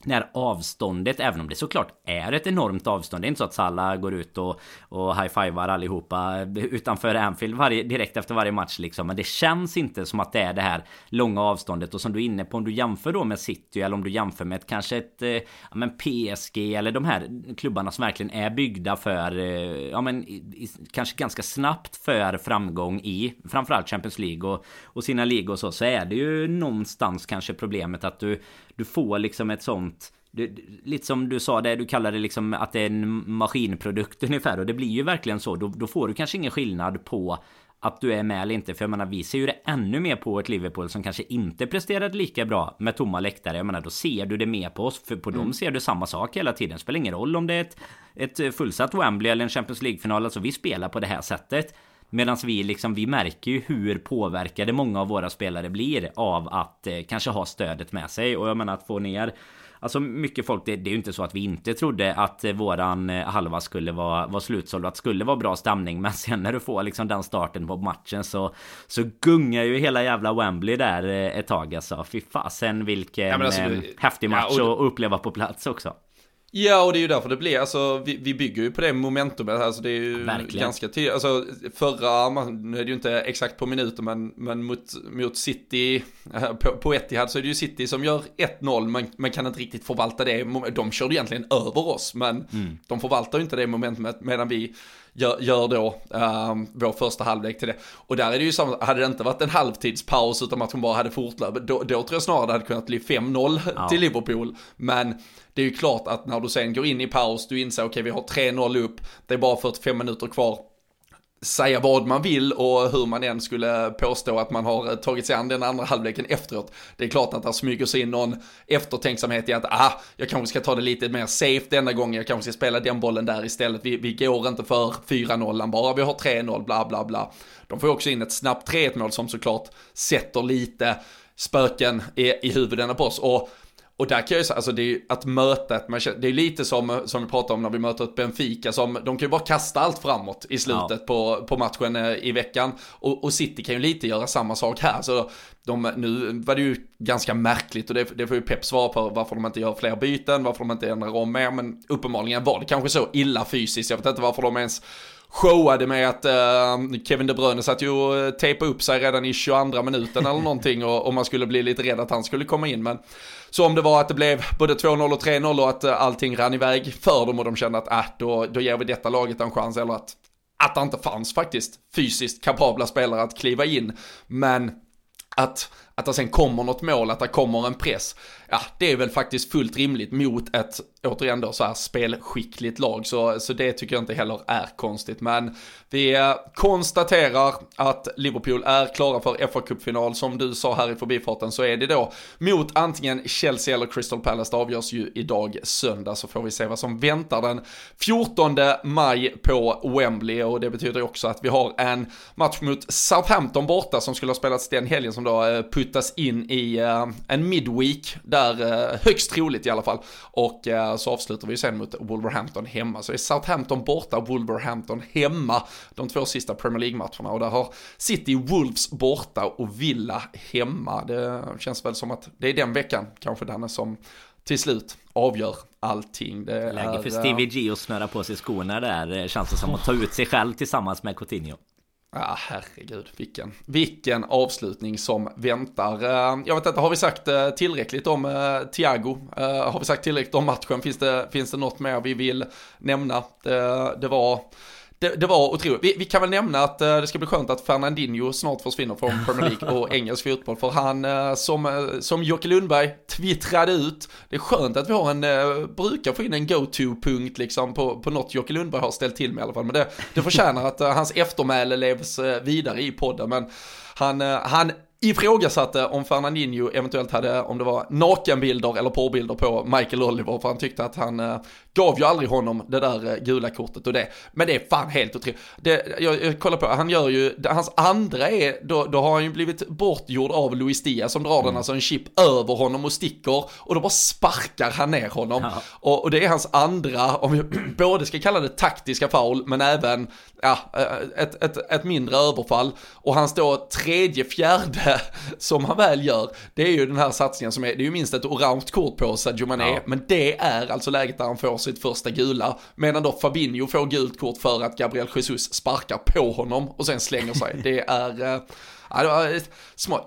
när avståndet, även om det såklart är ett enormt avstånd. Det är inte så att Salah går ut och, och high-fivar allihopa utanför Anfield varje, direkt efter varje match liksom. Men det känns inte som att det är det här långa avståndet. Och som du är inne på, om du jämför då med City eller om du jämför med ett, kanske ett eh, ja, men PSG eller de här klubbarna som verkligen är byggda för, eh, ja men i, kanske ganska snabbt för framgång i framförallt Champions League och, och sina ligor och så. Så är det ju någonstans kanske problemet att du du får liksom ett sånt du, lite som du sa det, du kallar det liksom att det är en maskinprodukt ungefär och det blir ju verkligen så. Då, då får du kanske ingen skillnad på att du är med eller inte. För jag menar, vi ser ju det ännu mer på ett Liverpool som kanske inte presterade lika bra med tomma läktare. Jag menar, då ser du det mer på oss. För på mm. dem ser du samma sak hela tiden. Det spelar ingen roll om det är ett, ett fullsatt Wembley eller en Champions League-final. Alltså vi spelar på det här sättet. Medan vi liksom, vi märker ju hur påverkade många av våra spelare blir av att eh, kanske ha stödet med sig. Och jag menar att få ner Alltså mycket folk, det, det är ju inte så att vi inte trodde att eh, våran eh, halva skulle vara, vara slutsåld och att det skulle vara bra stämning. Men sen när du får liksom den starten på matchen så, så gungar ju hela jävla Wembley där eh, ett tag alltså. Fy fasen vilken ja, alltså, häftig match ja, och... att uppleva på plats också. Ja, och det är ju därför det blir, alltså vi, vi bygger ju på det momentumet, alltså det är ju Verkligen. ganska tydligt, alltså förra, nu är det ju inte exakt på minuten, men, men mot, mot City, eh, på, på Etihad så är det ju City som gör 1-0, men man kan inte riktigt förvalta det, de körde egentligen över oss, men mm. de förvaltar ju inte det momentumet, medan vi gör, gör då um, vår första halvlek till det. Och där är det ju samma, hade det inte varit en halvtidspaus utan matchen bara hade fortlöpt, då, då tror jag snarare det hade kunnat bli 5-0 ja. till Liverpool. Men det är ju klart att när du sen går in i paus, du inser okej okay, vi har 3-0 upp, det är bara 45 minuter kvar säga vad man vill och hur man än skulle påstå att man har eh, tagit sig an den andra halvleken efteråt. Det är klart att det smyger sig in någon eftertänksamhet i att ah, jag kanske ska ta det lite mer safe denna gången, jag kanske ska spela den bollen där istället. Vi, vi går inte för 4-0 bara, vi har 3-0, bla bla bla. De får också in ett snabbt 3-1 mål som såklart sätter lite spöken i, i huvudena på oss. Och och där kan jag ju säga, alltså det är ju att möta ett det är lite som, som vi pratade om när vi möter ett Benfica, som, de kan ju bara kasta allt framåt i slutet ja. på, på matchen eh, i veckan. Och, och City kan ju lite göra samma sak här. Så de, nu var det ju ganska märkligt och det, det får ju Pep svara på varför de inte gör fler byten, varför de inte ändrar om mer, men uppenbarligen var det kanske så illa fysiskt. Jag vet inte varför de ens showade med att uh, Kevin De Bruyne satt ju och eh, tejpade upp sig redan i 22 minuten eller någonting och, och man skulle bli lite rädd att han skulle komma in. Men så om det var att det blev både 2-0 och 3-0 och att uh, allting rann iväg för dem och de kände att äh, då, då ger vi detta laget en chans eller att, att det inte fanns faktiskt fysiskt kapabla spelare att kliva in. Men att, att det sen kommer något mål, att det kommer en press ja, det är väl faktiskt fullt rimligt mot ett, återigen då, så här spelskickligt lag. Så, så det tycker jag inte heller är konstigt. Men vi eh, konstaterar att Liverpool är klara för fa kuppfinal Som du sa här i förbifarten så är det då mot antingen Chelsea eller Crystal Palace. Det avgörs ju idag söndag så får vi se vad som väntar den 14 maj på Wembley. Och det betyder också att vi har en match mot Southampton borta som skulle ha spelats den helgen som då eh, puttas in i eh, en midweek där, eh, högst troligt i alla fall. Och eh, så avslutar vi sen mot Wolverhampton hemma. Så är Southampton borta, Wolverhampton hemma de två sista Premier League-matcherna. Och där har City Wolves borta och Villa hemma. Det känns väl som att det är den veckan, kanske Danne, som till slut avgör allting. Det Läge för Stevie G att snöra på sig skorna där känns det som att ta ut sig själv tillsammans med Coutinho. Ja, herregud, vilken, vilken avslutning som väntar. Eh, jag vet inte, har vi sagt eh, tillräckligt om eh, Thiago? Har vi sagt tillräckligt om matchen? Finns det, finns det något mer vi vill nämna? Det, det var det, det, var otroligt. Vi, vi, kan väl nämna att uh, det ska bli skönt att Fernandinho snart försvinner från Premier League och <laughs> engelsk fotboll. För han, uh, som, uh, som Jocke Lundberg twittrade ut, det är skönt att vi har en, uh, brukar få in en go-to-punkt liksom på, på något Jocke Lundberg har ställt till med i alla fall. Men det, det förtjänar att hans eftermäle levs vidare i podden. Men han, han ifrågasatte om Fernandinho eventuellt hade, om det var nakenbilder eller porrbilder på Michael Oliver, för han tyckte att han eh, gav ju aldrig honom det där eh, gula kortet och det. Men det är fan helt otroligt. Det, jag, jag kollar på, han gör ju, hans andra är, då, då har han ju blivit bortgjord av Luis Diaz som drar mm. den, alltså en chip över honom och sticker och då bara sparkar han ner honom. Ja. Och, och, det är hans andra, om vi <clears throat> både ska kalla det taktiska foul, men även ja, eh, ett, ett, ett mindre överfall. Och hans då tredje, fjärde <laughs> som han väl gör, det är ju den här satsningen som är, det är ju minst ett orange kort på Sadio Mané, ja. men det är alltså läget där han får sitt första gula, medan då Fabinho får gult kort för att Gabriel Jesus sparkar på honom och sen slänger sig. Det är. Eh,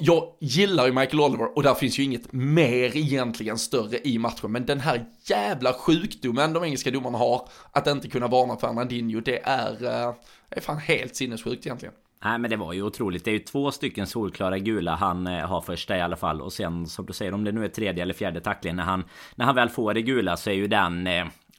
Jag gillar ju Michael Oliver och där finns ju inget mer egentligen större i matchen. Men den här jävla sjukdomen de engelska domarna har, att inte kunna varna Fernandinho, det är, eh, det är fan helt sinnessjukt egentligen. Nej men det var ju otroligt. Det är ju två stycken solklara gula han eh, har första i alla fall. Och sen som du säger om det nu är tredje eller fjärde tacklingen när han, när han väl får det gula så är ju den...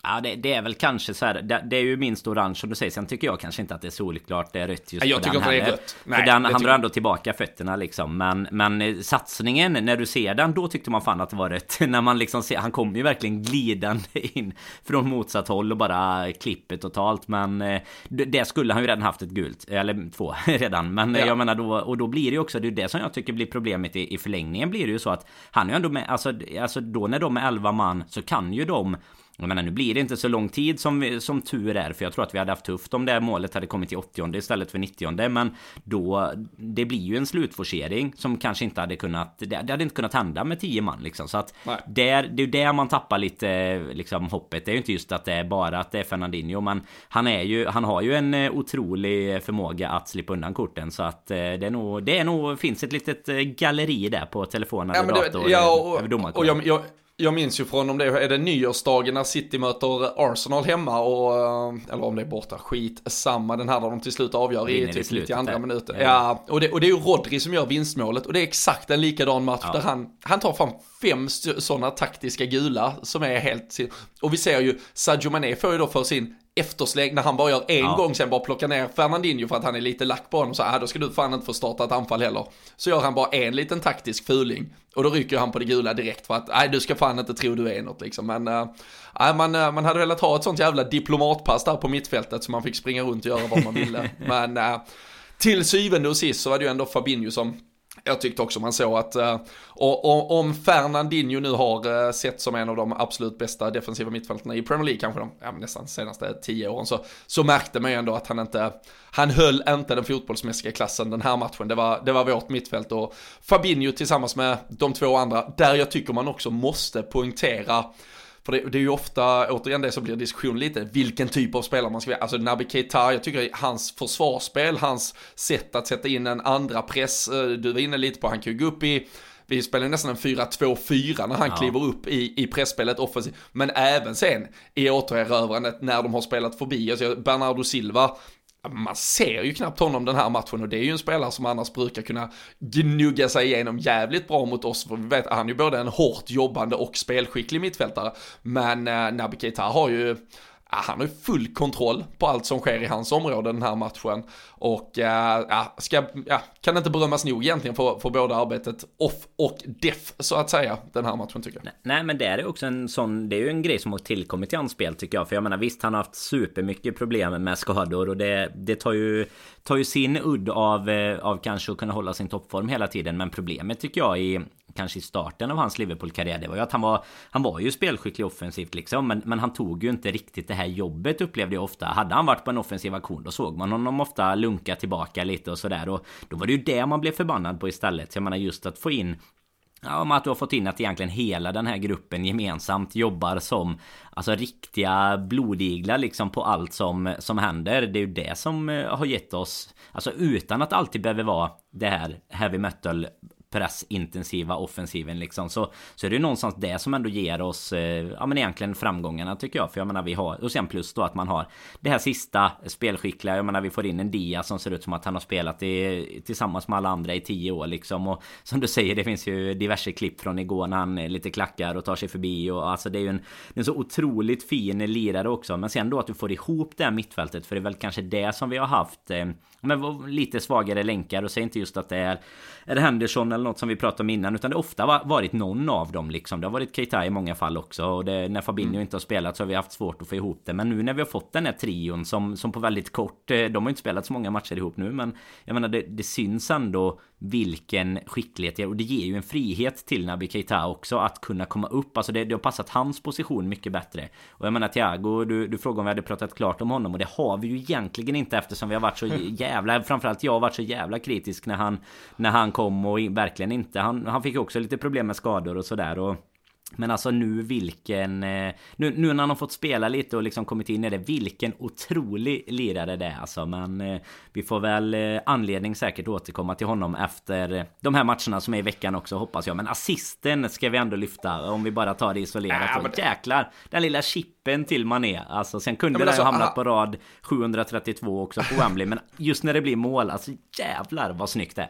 Eh, Ja det, det, är väl kanske så här, det, det, är ju minst orange som du säger. Sen tycker jag kanske inte att det är solklart det är rött just jag på den heller. Nej, För den, han drar ändå tillbaka fötterna liksom. Men, men eh, satsningen, när du ser den, då tyckte man fan att det var rött. <laughs> när man liksom ser, han kommer ju verkligen glidande <laughs> in från motsatt håll och bara klipper totalt. Men eh, det skulle han ju redan haft ett gult, eller två <laughs> redan. Men ja. jag menar då, och då blir det ju också, det är det som jag tycker blir problemet i, i förlängningen blir det ju så att han är ju ändå med, alltså, alltså då när de är 11 man så kan ju de jag menar, nu blir det inte så lång tid som, vi, som tur är För jag tror att vi hade haft tufft om det här målet hade kommit till 80 istället för 90 Men då Det blir ju en slutforcering Som kanske inte hade kunnat Det, hade inte kunnat hända med 10 man liksom. Så att där, Det är ju där man tappar lite liksom hoppet. Det är ju inte just att det är bara att det är Fernandinho Men han är ju Han har ju en eh, otrolig förmåga att slippa undan korten. Så att eh, det är nog Det är nog Finns ett litet eh, galleri där på telefon eller ja, dator ja, och, och jag, jag, jag minns ju från om det är det nyårsdagen när City möter Arsenal hemma och, eh, eller om det är borta, skit samma den här där de till slut avgör i typ 92 minuten. Ja, ja och, det, och det är ju Rodri som gör vinstmålet och det är exakt en likadan match ja. där han, han tar fram fem sådana taktiska gula som är helt, och vi ser ju Sadio Mané får ju då för sin eftersläng när han bara gör en ja. gång sen bara plockar ner Fernandinho för att han är lite lack på honom så här, ah, då ska du fan inte få starta ett anfall heller. Så gör han bara en liten taktisk fuling och då rycker han på det gula direkt för att nej du ska fan inte tro du är något liksom. Men äh, man, äh, man hade velat ha ett sånt jävla diplomatpass där på mittfältet så man fick springa runt och göra vad man ville. <laughs> Men äh, till syvende och sist så var det ju ändå Fabinho som jag tyckte också man såg att eh, och, och, om Fernandinho nu har uh, sett som en av de absolut bästa defensiva mittfältarna i Premier League kanske de ja, nästan senaste tio åren så, så märkte man ju ändå att han inte, han höll inte den fotbollsmässiga klassen den här matchen. Det var, det var vårt mittfält och Fabinho tillsammans med de två andra, där jag tycker man också måste poängtera för det, det, är ju ofta, återigen det som blir diskussion lite, vilken typ av spelare man ska vara. Alltså Naby Keita, jag tycker hans försvarsspel, hans sätt att sätta in en andra press, eh, du var inne lite på, han kan ju gå upp i vi spelar nästan en 4-2-4 när han ja. kliver upp i, i pressspelet offensivt. Men även sen i återerövrandet när de har spelat förbi. Alltså Bernardo Silva, man ser ju knappt honom den här matchen och det är ju en spelare som annars brukar kunna gnugga sig igenom jävligt bra mot oss. För vi vet han är ju både en hårt jobbande och spelskicklig mittfältare. Men eh, Naby Keita har ju han har ju full kontroll på allt som sker i hans område den här matchen. Och eh, ja, ska, ja, kan inte berömmas nog egentligen för, för både arbetet off och def så att säga den här matchen tycker jag. Nej men det är också en sån, det är ju en grej som har tillkommit i hans spel tycker jag. För jag menar visst han har haft supermycket problem med skador och det, det tar ju tar ju sin udd av, eh, av kanske att kunna hålla sin toppform hela tiden. Men problemet tycker jag i kanske i starten av hans Liverpool-karriär det var ju att han var Han var ju spelskicklig offensivt liksom men, men han tog ju inte riktigt det här jobbet upplevde jag ofta Hade han varit på en offensiv aktion då såg man honom ofta lugn dunka tillbaka lite och sådär. Och Då var det ju det man blev förbannad på istället. Jag menar just att få in Ja, om att du har fått in att egentligen hela den här gruppen gemensamt jobbar som Alltså riktiga blodiglar liksom på allt som, som händer. Det är ju det som eh, har gett oss Alltså utan att alltid behöva vara det här heavy metal pressintensiva offensiven liksom så, så är det ju någonstans det som ändå ger oss eh, ja men egentligen framgångarna tycker jag. För jag menar vi har och sen plus då att man har det här sista spelskickliga jag menar vi får in en Dia som ser ut som att han har spelat i, tillsammans med alla andra i tio år liksom. Och som du säger det finns ju diverse klipp från igår när han eh, lite klackar och tar sig förbi och alltså det är ju en, en så otroligt fin lirare också. Men sen då att du får ihop det här mittfältet för det är väl kanske det som vi har haft eh, men lite svagare länkar. Och säg inte just att det är är det Henderson eller något som vi pratade om innan utan det har ofta varit någon av dem liksom. Det har varit Keita i många fall också och det, när Fabinho mm. inte har spelat så har vi haft svårt att få ihop det. Men nu när vi har fått den här trion som, som på väldigt kort, eh, de har inte spelat så många matcher ihop nu men jag menar det, det syns ändå vilken skicklighet det är och det ger ju en frihet till Naby Keita också att kunna komma upp. Alltså det, det har passat hans position mycket bättre. Och jag menar Thiago, du, du frågade om vi hade pratat klart om honom och det har vi ju egentligen inte eftersom vi har varit så <laughs> jävla, framförallt jag har varit så jävla kritisk när han, när han kom och verkligen inte, han, han fick ju också lite problem med skador och sådär och men alltså nu vilken... Eh, nu, nu när han har fått spela lite och liksom kommit in i det Vilken otrolig lirare det är alltså. Men eh, Vi får väl eh, anledning säkert återkomma till honom efter De här matcherna som är i veckan också hoppas jag. Men assisten ska vi ändå lyfta Om vi bara tar det isolerat ja, men... Jäklar Den lilla chippen till Mané. Alltså sen kunde ja, det alltså, ha hamnat på rad 732 också på Wembley Men just när det blir mål Alltså jävlar vad snyggt det är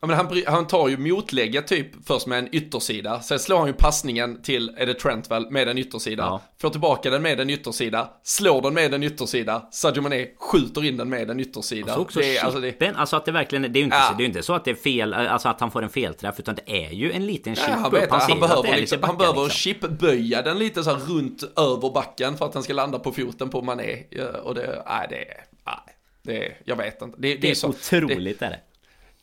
Ja, men han, han tar ju motlägget typ först med en yttersida. Sen slår han ju passningen till, är det Trentwell, med en yttersida. Ja. Får tillbaka den med en yttersida. Slår den med en yttersida. Sadio Mané skjuter in den med en yttersida. Alltså också det är, alltså, det... alltså att det verkligen, det är ju inte, ja. det är inte så att det är fel, alltså att han får en felträff. Utan det är ju en liten chip ja, han, vet, han, han behöver, liksom, han behöver liksom. chipböja den lite så här runt över backen för att den ska landa på foten på Mané. Och det, nej det, nej, det, jag vet inte. Det, det, det är så, otroligt det, är det.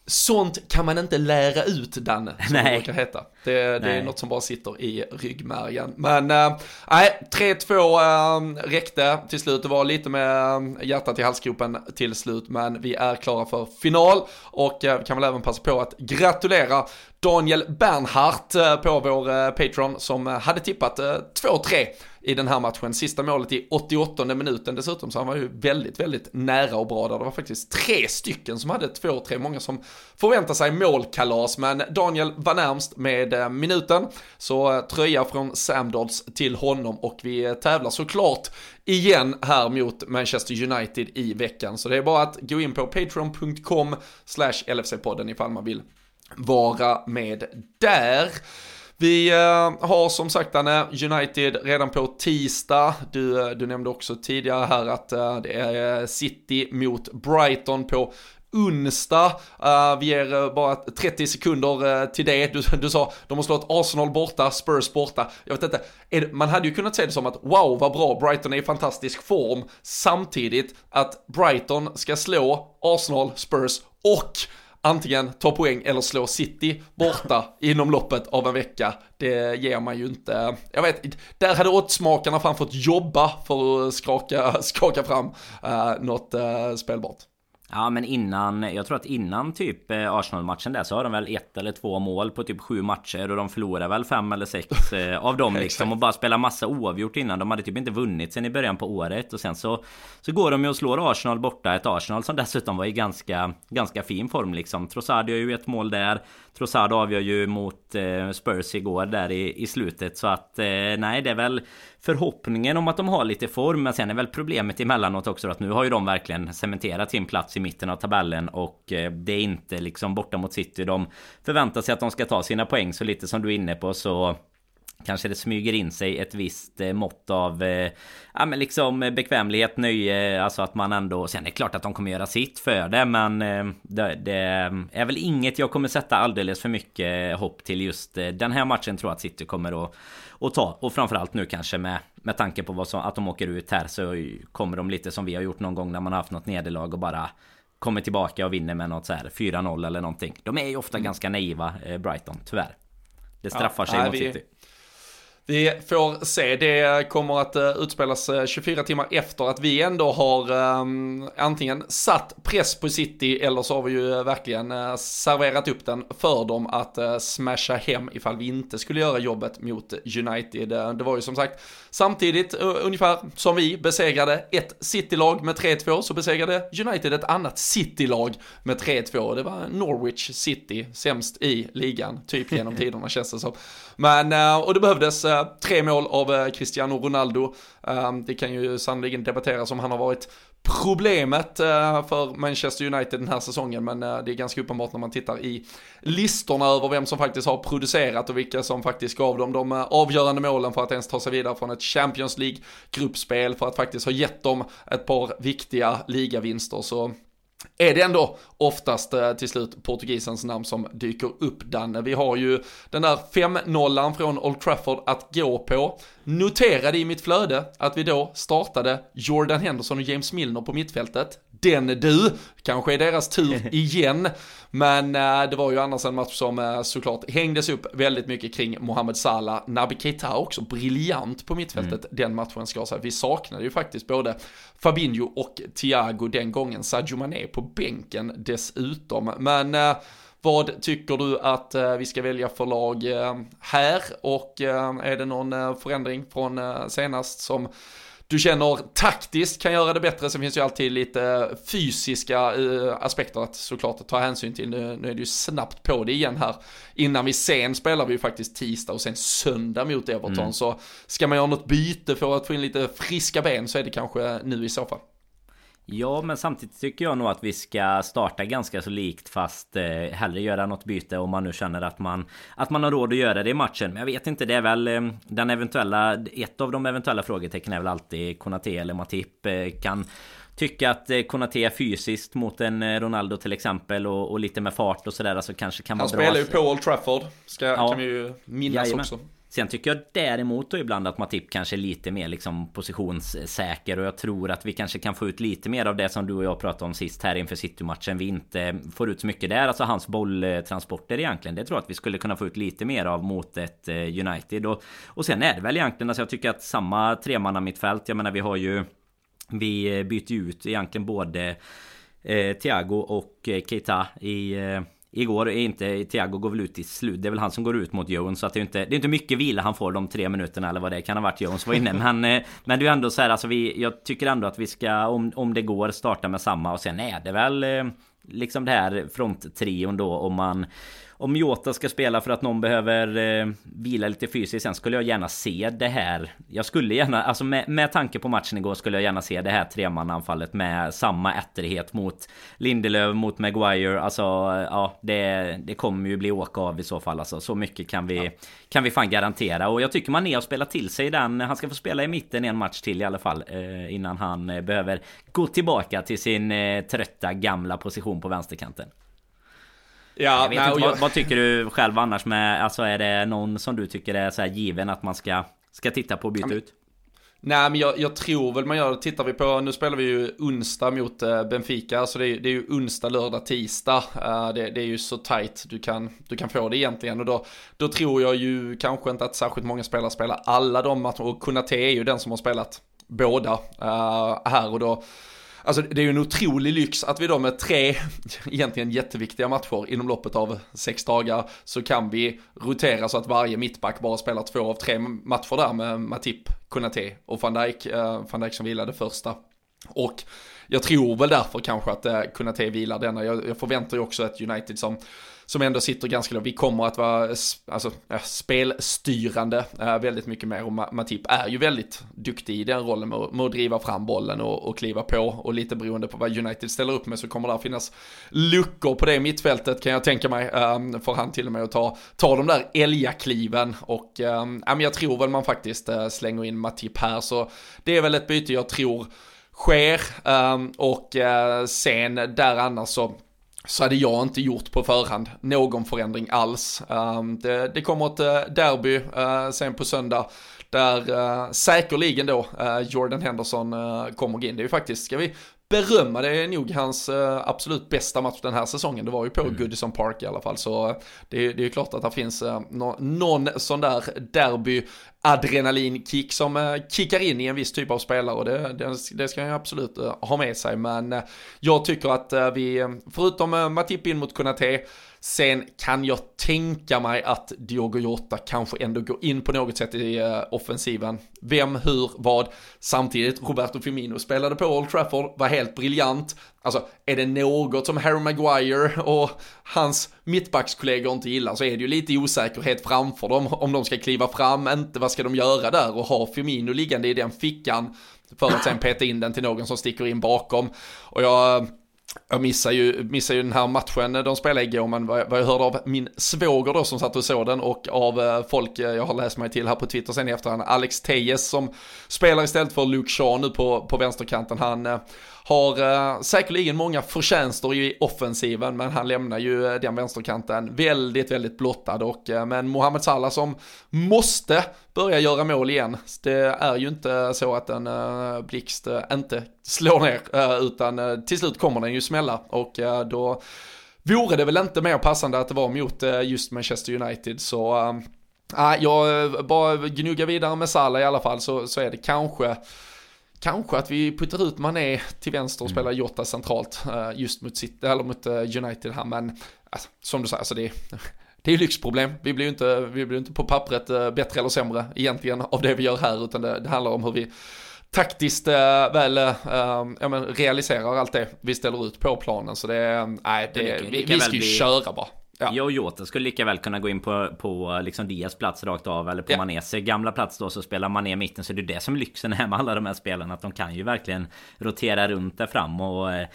Sånt kan man inte lära ut Danne, som Nej. det brukar heta. Det, det är något som bara sitter i ryggmärgen. Men äh, nej, 3-2 äh, räckte till slut. Det var lite med äh, hjärtat i halsgropen till slut, men vi är klara för final och äh, kan väl även passa på att gratulera Daniel Bernhardt äh, på vår äh, Patreon som äh, hade tippat äh, 2-3 i den här matchen. Sista målet i 88 minuten dessutom, så han var ju väldigt, väldigt nära och bra där. Det var faktiskt tre stycken som hade 2-3, många som förväntar sig målkalas, men Daniel var närmst med eh, minuten, så eh, tröja från Samdodds till honom och vi tävlar såklart igen här mot Manchester United i veckan. Så det är bara att gå in på patreon.com slash LFC-podden ifall man vill vara med där. Vi eh, har som sagt Anne, United redan på tisdag. Du, eh, du nämnde också tidigare här att eh, det är City mot Brighton på onsdag. Uh, vi ger uh, bara 30 sekunder uh, till det. Du, du sa de har slått Arsenal borta, Spurs borta. Jag vet inte, det, man hade ju kunnat säga det som att wow vad bra, Brighton är i fantastisk form. Samtidigt att Brighton ska slå Arsenal, Spurs och antingen ta poäng eller slå City borta inom loppet av en vecka. Det ger man ju inte. Jag vet, där hade oddsmakarna fan fått jobba för att skaka, <laughs> skaka fram uh, något uh, spelbart. Ja men innan, jag tror att innan typ eh, Arsenal-matchen där så har de väl ett eller två mål på typ sju matcher och de förlorar väl fem eller sex <laughs> eh, av dem liksom och bara spelar massa oavgjort innan. De hade typ inte vunnit sen i början på året och sen så Så går de ju och slår Arsenal borta, ett Arsenal som dessutom var i ganska Ganska fin form liksom. Trossard gör ju ett mål där Trossard avgör ju mot eh, Spurs igår där i, i slutet. Så att eh, nej det är väl Förhoppningen om att de har lite form. Men sen är väl problemet emellanåt också att nu har ju de verkligen cementerat sin plats i mitten av tabellen. Och eh, det är inte liksom borta mot City. De förväntar sig att de ska ta sina poäng. Så lite som du är inne på så Kanske det smyger in sig ett visst eh, mått av eh, Ja men liksom eh, bekvämlighet, nöje Alltså att man ändå Sen är det klart att de kommer göra sitt för det men det, det är väl inget jag kommer sätta alldeles för mycket hopp till just den här matchen tror jag att City kommer att, att ta. Och framförallt nu kanske med Med tanke på vad som, att de åker ut här så kommer de lite som vi har gjort någon gång när man har haft något nederlag och bara Kommer tillbaka och vinner med något så här 4-0 eller någonting. De är ju ofta Mm. ganska naiva Brighton, tyvärr. Det straffar Ja, sig nej, mot vi- City Vi får se, det kommer att uh, utspelas eh, 24 timmar efter att vi ändå har um, antingen satt press på City eller så har vi ju eh, verkligen uh, serverat upp den för dem att uh, smasha hem ifall vi inte skulle göra jobbet mot United. Det var ju som sagt samtidigt uh, ungefär som vi besegrade ett City-lag med 3-2 så besegrade United ett annat City-lag med 3-2. Det var Norwich City, sämst i ligan, typ genom <laughs> tiderna känns det som. Men, eh, och det behövdes eh, tre mål av eh, Cristiano Ronaldo. Det kan ju sannerligen debatteras om han har varit problemet för Manchester United den här säsongen, men det är ganska uppenbart när man tittar i listorna över vem som faktiskt har producerat och vilka som faktiskt gav dem de avgörande målen för att ens ta sig vidare från ett Champions League-gruppspel, för att faktiskt ha gett dem ett par viktiga ligavinster. Så är det ändå oftast eh, till slut portugisens namn som dyker upp Danne. Vi har ju den där 5-0 från Old Trafford att gå på. Noterade i mitt flöde att vi då startade Jordan Henderson och James Milner på mittfältet. Den du, kanske är deras tur <laughs> igen. Men eh, det var ju annars en match som eh, såklart hängdes upp väldigt mycket kring Mohamed Salah. Naby Keita också briljant på mittfältet den matchen ska jag säga. Vi saknade ju faktiskt både Fabinho och Thiago den gången. Sadio Mané på bänken dessutom. Men eh, vad tycker du att vi ska välja för lag här? Och är det någon förändring från senast som du känner taktiskt kan göra det bättre. Sen finns ju alltid lite fysiska eh, aspekter att såklart ta hänsyn till. Nu, nu är det ju snabbt på det igen här. Innan vi sen spelar vi ju faktiskt tisdag och sen söndag mot Everton. Så ska man göra något byte för att få in lite friska ben så är det kanske nu i så fall. Ja men samtidigt tycker jag nog att vi ska starta ganska så likt fast eh, hellre göra något byte om man nu känner att man Att man har råd att göra det i matchen Men jag vet inte det är väl eh, Den eventuella Ett av de eventuella frågetecknen är väl alltid Konate eller Matip eh, kan Tycka att eh, Konate är fysiskt mot en eh, Ronaldo till exempel och, och lite med fart och sådär alltså kanske kan Han vara bra spelar ju på Old Trafford, ska, Ja. kan vi ju minnas Jajamän. också. Sen tycker jag däremot då ibland att Matip kanske är lite mer liksom positionssäker och jag tror att vi kanske kan få ut lite mer av det som du och jag pratade om sist här inför City-matchen. Vi inte får ut så mycket där, alltså hans bolltransporter egentligen. Det tror jag att vi skulle kunna få ut lite mer av mot ett eh, United. Och, och sen är det väl egentligen, alltså jag tycker att samma tremanna mittfält, jag menar vi har ju vi eh, byter ju ut egentligen både eh, Thiago och eh, Keita i eh, Igår är inte Thiago går väl ut i slut. Det är väl han som går ut mot Jones. Så att det är inte, det är inte mycket vila han får de tre minuterna eller vad det kan ha varit Jones var inne. <laughs> Men, eh, men det är ändå så här alltså vi, Jag tycker ändå att vi ska om, om det går starta med samma och sen är det väl eh, Liksom det här fronttrion då om man om Jota ska spela för att någon behöver eh, vila lite fysiskt sen skulle jag gärna se det här. Jag skulle gärna, alltså med, med tanke på matchen igår skulle jag gärna se det här tremananfallet med samma etterhet mot Lindelöf, mot Maguire. Alltså ja, det, det kommer ju bli åka av i så fall. Alltså, så mycket kan vi, ja. kan vi fan garantera. Och jag tycker man är att spela till sig den. Han ska få spela i mitten en match till i alla fall. Eh, innan han eh, behöver gå tillbaka till sin eh, trötta gamla position på vänsterkanten. Ja, nej, inte, vad, vad, tycker du själv annars med, alltså är det någon som du tycker är så given att man ska, ska titta på och byta ja, men, ut? Nej men jag, jag, tror väl man gör, tittar vi på, nu spelar vi ju onsdag mot uh, Benfica, så det är, det är, ju onsdag, lördag, tisdag. Uh, det, det, är ju så tight. Du kan, du kan få det egentligen. Och då, då tror jag ju kanske inte att särskilt många spelare spelar alla de matcherna. Och Kunate är ju den som har spelat båda uh, här och då Alltså det är ju en otrolig lyx att vi då med tre, <laughs> egentligen jätteviktiga matcher inom loppet av sex dagar så kan vi rotera så att varje mittback bara spelar två av tre matcher där med Matip, Konate och van Dijk. Uh, van Dijk som vilade första. Och jag tror väl därför kanske att eh, uh, Konate vilar denna. Jag, jag förväntar ju också ett United som som ändå sitter ganska lågt. Vi kommer att vara alltså, eh, spelstyrande eh, väldigt mycket mer. Och Matip är ju väldigt duktig i den rollen med, med att driva fram bollen och, och kliva på. Och lite beroende på vad United ställer upp med så kommer det att finnas luckor på det mittfältet kan jag tänka mig. Ehm, får för han till och med att ta, ta de där älgakliven. Och ähm, jag tror väl man faktiskt eh, slänger in Matip här. Så det är väl ett byte jag tror sker. Ehm, och sen där annars så så hade jag inte gjort på förhand någon förändring alls. Ehm, det, det, kommer ett eh, derby eh, sen på söndag där eh, säkerligen då Jordan Henderson kommer gå in. Det är ju faktiskt, ska vi berömma, det är nog hans absolut bästa match den här säsongen. Det var ju på mm. Goodison Park i alla fall. Så det, det är ju klart att det finns no, någon sån där derby adrenalinkick som kickar in i en viss typ av spelare och det, det, det ska jag absolut ha med sig. Men jag tycker att vi, förutom Matip in mot Konate, Sen kan jag tänka mig att Diogo Jota kanske ändå går in på något sätt i uh, offensiven. Vem, hur, vad. Samtidigt, Roberto Firmino spelade på Old Trafford, var helt briljant. Alltså, är det något som Harry Maguire och hans mittbackskollegor inte gillar så är det ju lite osäkerhet framför dem. Om de ska kliva fram, inte vad ska de göra där och ha Firmino liggande i den fickan för att sen peta in den till någon som sticker in bakom. Och jag eh, jag missar ju, missar ju den här matchen de spelade igår, men vad, vad jag hörde av min svåger då som satt och såg den och av eh, folk eh, jag har läst mig till här på Twitter sen i efterhand, Alex Tejes som spelar istället för Luke Shaw nu på, på vänsterkanten. Han eh, har eh, säkerligen många förtjänster i offensiven, men han lämnar ju eh, den vänsterkanten väldigt, väldigt blottad. Och, eh, men Mohamed Salah som måste börja göra mål igen. Det är ju inte så att en eh, blixt eh, inte slår ner, eh, utan eh, till slut kommer den ju smälla. Och eh, då vore det väl inte mer passande att det var mot eh, just Manchester United. Så äh, jag bara gnuggar vidare med Salah i alla fall så, så är det kanske Kanske att vi puttar ut Mané till vänster och mm. spelar Jota centralt uh, just mot, City, eller mot uh, United här, men alltså, som du säger, alltså det, det är lyxproblem. Vi blir ju inte, vi blir inte på pappret uh, bättre eller sämre egentligen av det vi gör här, utan det, det handlar om hur vi taktiskt äh, väl äh, ja, men realiserar allt det vi ställer ut på planen. Så det, nej, det, det vi, vi ska ju köra bara. Ja. Jag och Jota skulle lika väl kunna gå in på, på liksom Dias plats rakt av eller på ja. Manés gamla plats då så spelar Mané mitten så det är det som är lyxen är med alla de här spelarna att de kan ju verkligen rotera runt där fram och eh,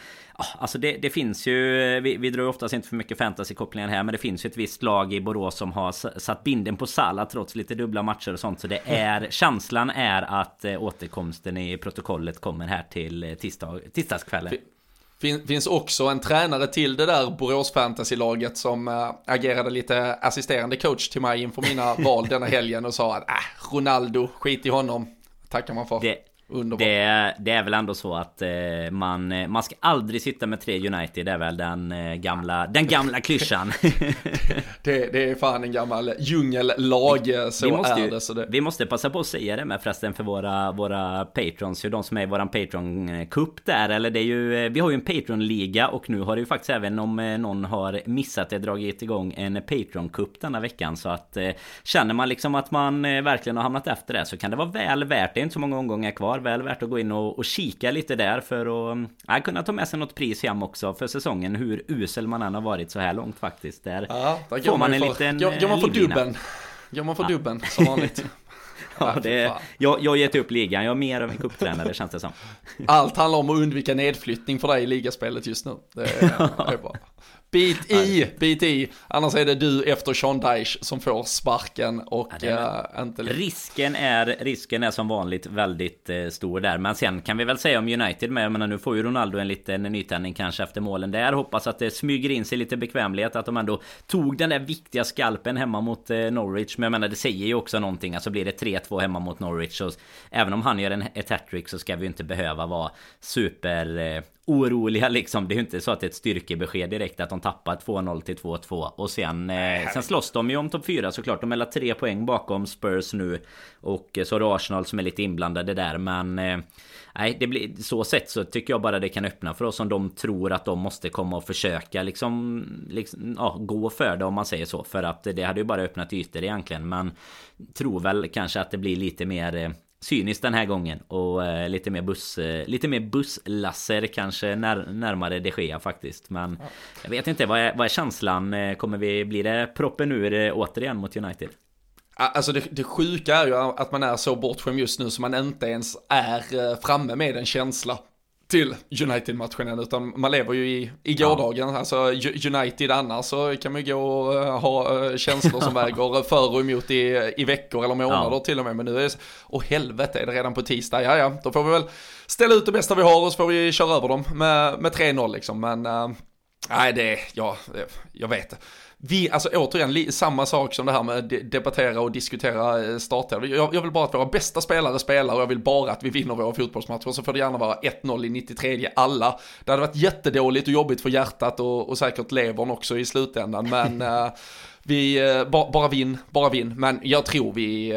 Alltså det, det, finns ju vi, vi drar ju oftast inte för mycket fantasy-kopplingar här Men det finns ju ett visst lag i Borås som har satt binden på Salla Trots lite dubbla matcher och sånt Så det är <laughs> Känslan är att eh, återkomsten i protokollet kommer här till eh, tisdag, tisdagskvällen Fin, finns också en tränare till det där Borås Fantasy-laget som äh, agerade lite assisterande coach till mig inför mina <laughs> val denna helgen och sa att äh, Ronaldo, skit i honom. Tackar man för. Det, det, det, är väl ändå så att eh, man, eh, man ska aldrig sitta med tre United. Det är väl den eh, gamla, den gamla klyschan. <laughs> det, det, är fan en gammal djungellag, vi, så vi måste, är det, så det. Vi måste passa på att säga det med förresten för våra, våra patrons. Ju de som är i våran Patreon-cup där. Eller det är ju, vi har ju en Patreon-liga och nu har det ju faktiskt även om någon har missat det dragit igång en Patreon-cup denna veckan. Så att känner man liksom att man verkligen har hamnat efter det så kan det vara väl värt. Det är inte så många omgångar kvar var väl värt att gå in och, och kika lite där för att ja, kunna ta med sig något pris hem också för säsongen. Hur usel man än har varit så här långt faktiskt. Där, ja, får man en för, liten Går man för eh, dubben. Går man för ja. dubben som vanligt. <laughs> Ja, det, jag, jag har gett upp ligan, jag är mer av en cuptränare känns det som. Allt handlar om att undvika nedflyttning för dig i ligaspelet just nu. Det är, <laughs> det är bra. Bit i, bit i. Annars är det du efter Sean Dyche som får sparken och ja, äh, inte risken är, risken är som vanligt väldigt eh, stor där. Men sen kan vi väl säga om United med. Jag menar nu får ju Ronaldo en liten nytändning kanske efter målen där. Hoppas att det smyger in sig lite bekvämlighet. Att de ändå tog den där viktiga skalpen hemma mot eh, Norwich. Men jag menar det säger ju också någonting. Alltså blir det 3-2 hemma mot Norwich. Så även om han gör en, ett hattrick så ska vi inte behöva vara super eh, oroliga liksom. Det är ju inte så att det är ett styrkebesked direkt att de tappar 2-0 till 2-2. Och sen, eh, sen slåss de ju om topp 4 såklart. De är tre poäng bakom Spurs nu. Och så har du Arsenal som är lite inblandade där. Men eh, nej, det blir så sett så tycker jag bara det kan öppna för oss om de tror att de måste komma och försöka liksom, liksom ja, gå för det om man säger så. För att det hade ju bara öppnat ytor egentligen. Men tror väl kanske att det blir lite mer eh, cyniskt den här gången och eh, lite mer buss eh, Lite mer busslasser kanske när, närmare de Gea faktiskt Men ja. Jag vet inte, vad är, vad är känslan? Eh, kommer vi, blir det proppen ur återigen mot United? Alltså det, det sjuka är ju att man är så bortskämd just nu så man inte ens är framme med en känsla till United-matchen än, utan man lever ju i, i gårdagen. Ja. Alltså United annars så kan man ju gå och uh, ha uh, känslor som <laughs> väger för och emot i, i veckor eller månader ja. till och med. Men nu är det, och helvete är det redan på tisdag, ja ja, då får vi väl ställa ut det bästa vi har och så får vi köra över dem med, med 3-0 liksom. Men uh, nej, det, ja, jag vet vi, alltså återigen, samma sak som det här med att debattera och diskutera eh, starter. Jag, jag, vill bara att våra bästa spelare spelar och jag vill bara att vi vinner våra fotbollsmatcher. Så får det gärna vara 1-0 i 93 alla. Det hade varit jättedåligt och jobbigt för hjärtat och, och säkert levern också i slutändan. Men äh, <laughs> vi, äh, ba, bara vinn, bara vinn. Men jag tror vi,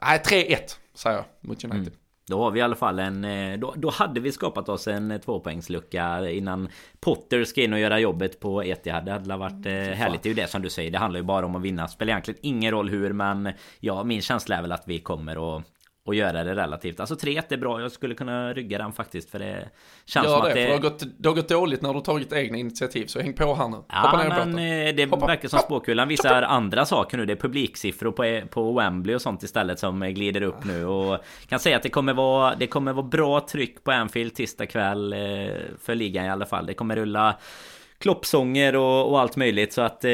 nej äh, 3-1 säger jag mot United. Mm. Då har vi i alla fall en... Eh, då, då hade vi skapat oss en eh, tvåpoängslucka innan Potter ska in och göra jobbet på Etihad. Det hade varit eh, härligt. Det är ju det som du säger. Det handlar ju bara om att vinna. Spelar egentligen ingen roll hur men... Ja, min känsla är väl att vi kommer att och göra det relativt. Alltså 3-1 är bra, jag skulle kunna rygga den faktiskt för det känns ja, som det, att det... För det, har gått, det har gått dåligt när du tagit egna initiativ, så häng på här nu. Ja, Hoppa ner men eh, det Hoppa. verkar som spåkulan visar andra saker nu. Det är publiksiffror på, på Wembley och sånt istället som glider upp nu och kan säga att det kommer vara, det kommer vara bra tryck på Anfield tisdag kväll eh, för ligan i alla fall. Det kommer rulla kloppsånger och, och allt möjligt så att eh,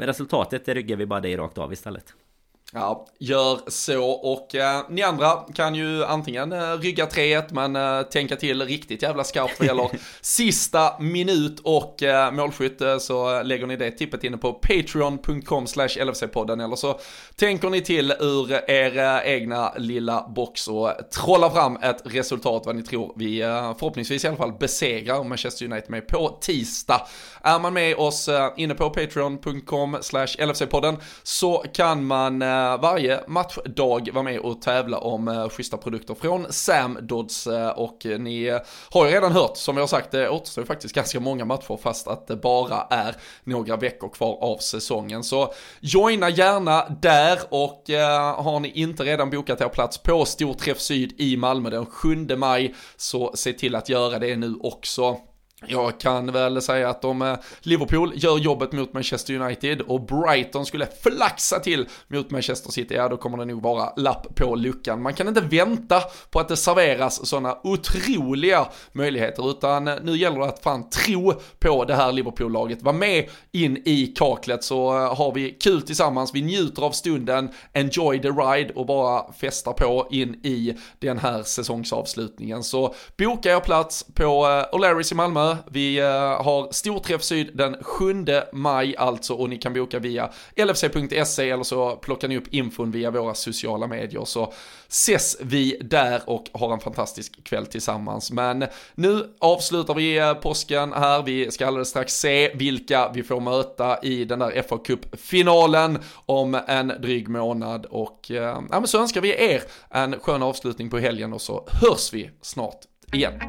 resultatet det ryggar vi bara dig rakt av istället. Ja, gör så. Och eh, ni andra kan ju antingen eh, rygga 3-1 men eh, tänka till riktigt jävla skarpt vad gäller <laughs> sista minut. Och eh, målskytt eh, så lägger ni det tippet inne på patreon.com slash LFC-podden eller så tänker ni till ur er eh, egna lilla box och trollar fram ett resultat vad ni tror vi eh, förhoppningsvis i alla fall besegrar Manchester United med på tisdag. Är man med oss inne på patreon.com slash LFC-podden så kan man Eh, varje matchdag vara med och tävla om eh, schyssta produkter från Sam Dodds eh, och ni har ju redan hört, som vi har sagt, det återstår faktiskt ganska många matcher fast att det bara är några veckor kvar av säsongen. Så joina gärna där och har ni inte redan bokat er plats på Storträff Syd i Malmö den 7 maj så se till att göra det nu också. Jag kan väl säga att om eh, Liverpool gör jobbet mot Manchester United och Brighton skulle flaxa till mot Manchester City, ja då kommer det nog vara lapp på luckan. Man kan inte vänta på att det serveras sådana otroliga möjligheter, utan nu gäller det att fan tro på det här Liverpool-laget. Var med in i kaklet så eh, har vi kul tillsammans, vi njuter av stunden, enjoy the ride och bara festa på in i den här säsongsavslutningen. Så boka er plats på eh, O'Larrys i Malmö, Malmö. Vi eh, har Storträff Syd den 7 maj alltså och ni kan boka via lfc.se eller så plockar ni upp infon via våra sociala medier så ses vi där och har en fantastisk kväll tillsammans. Men nu avslutar vi eh, påsken här. Vi ska alldeles strax se vilka vi får möta i den där FA Cup-finalen om en dryg månad och eh, ja, men så önskar vi er en skön avslutning på helgen och så hörs vi snart igen.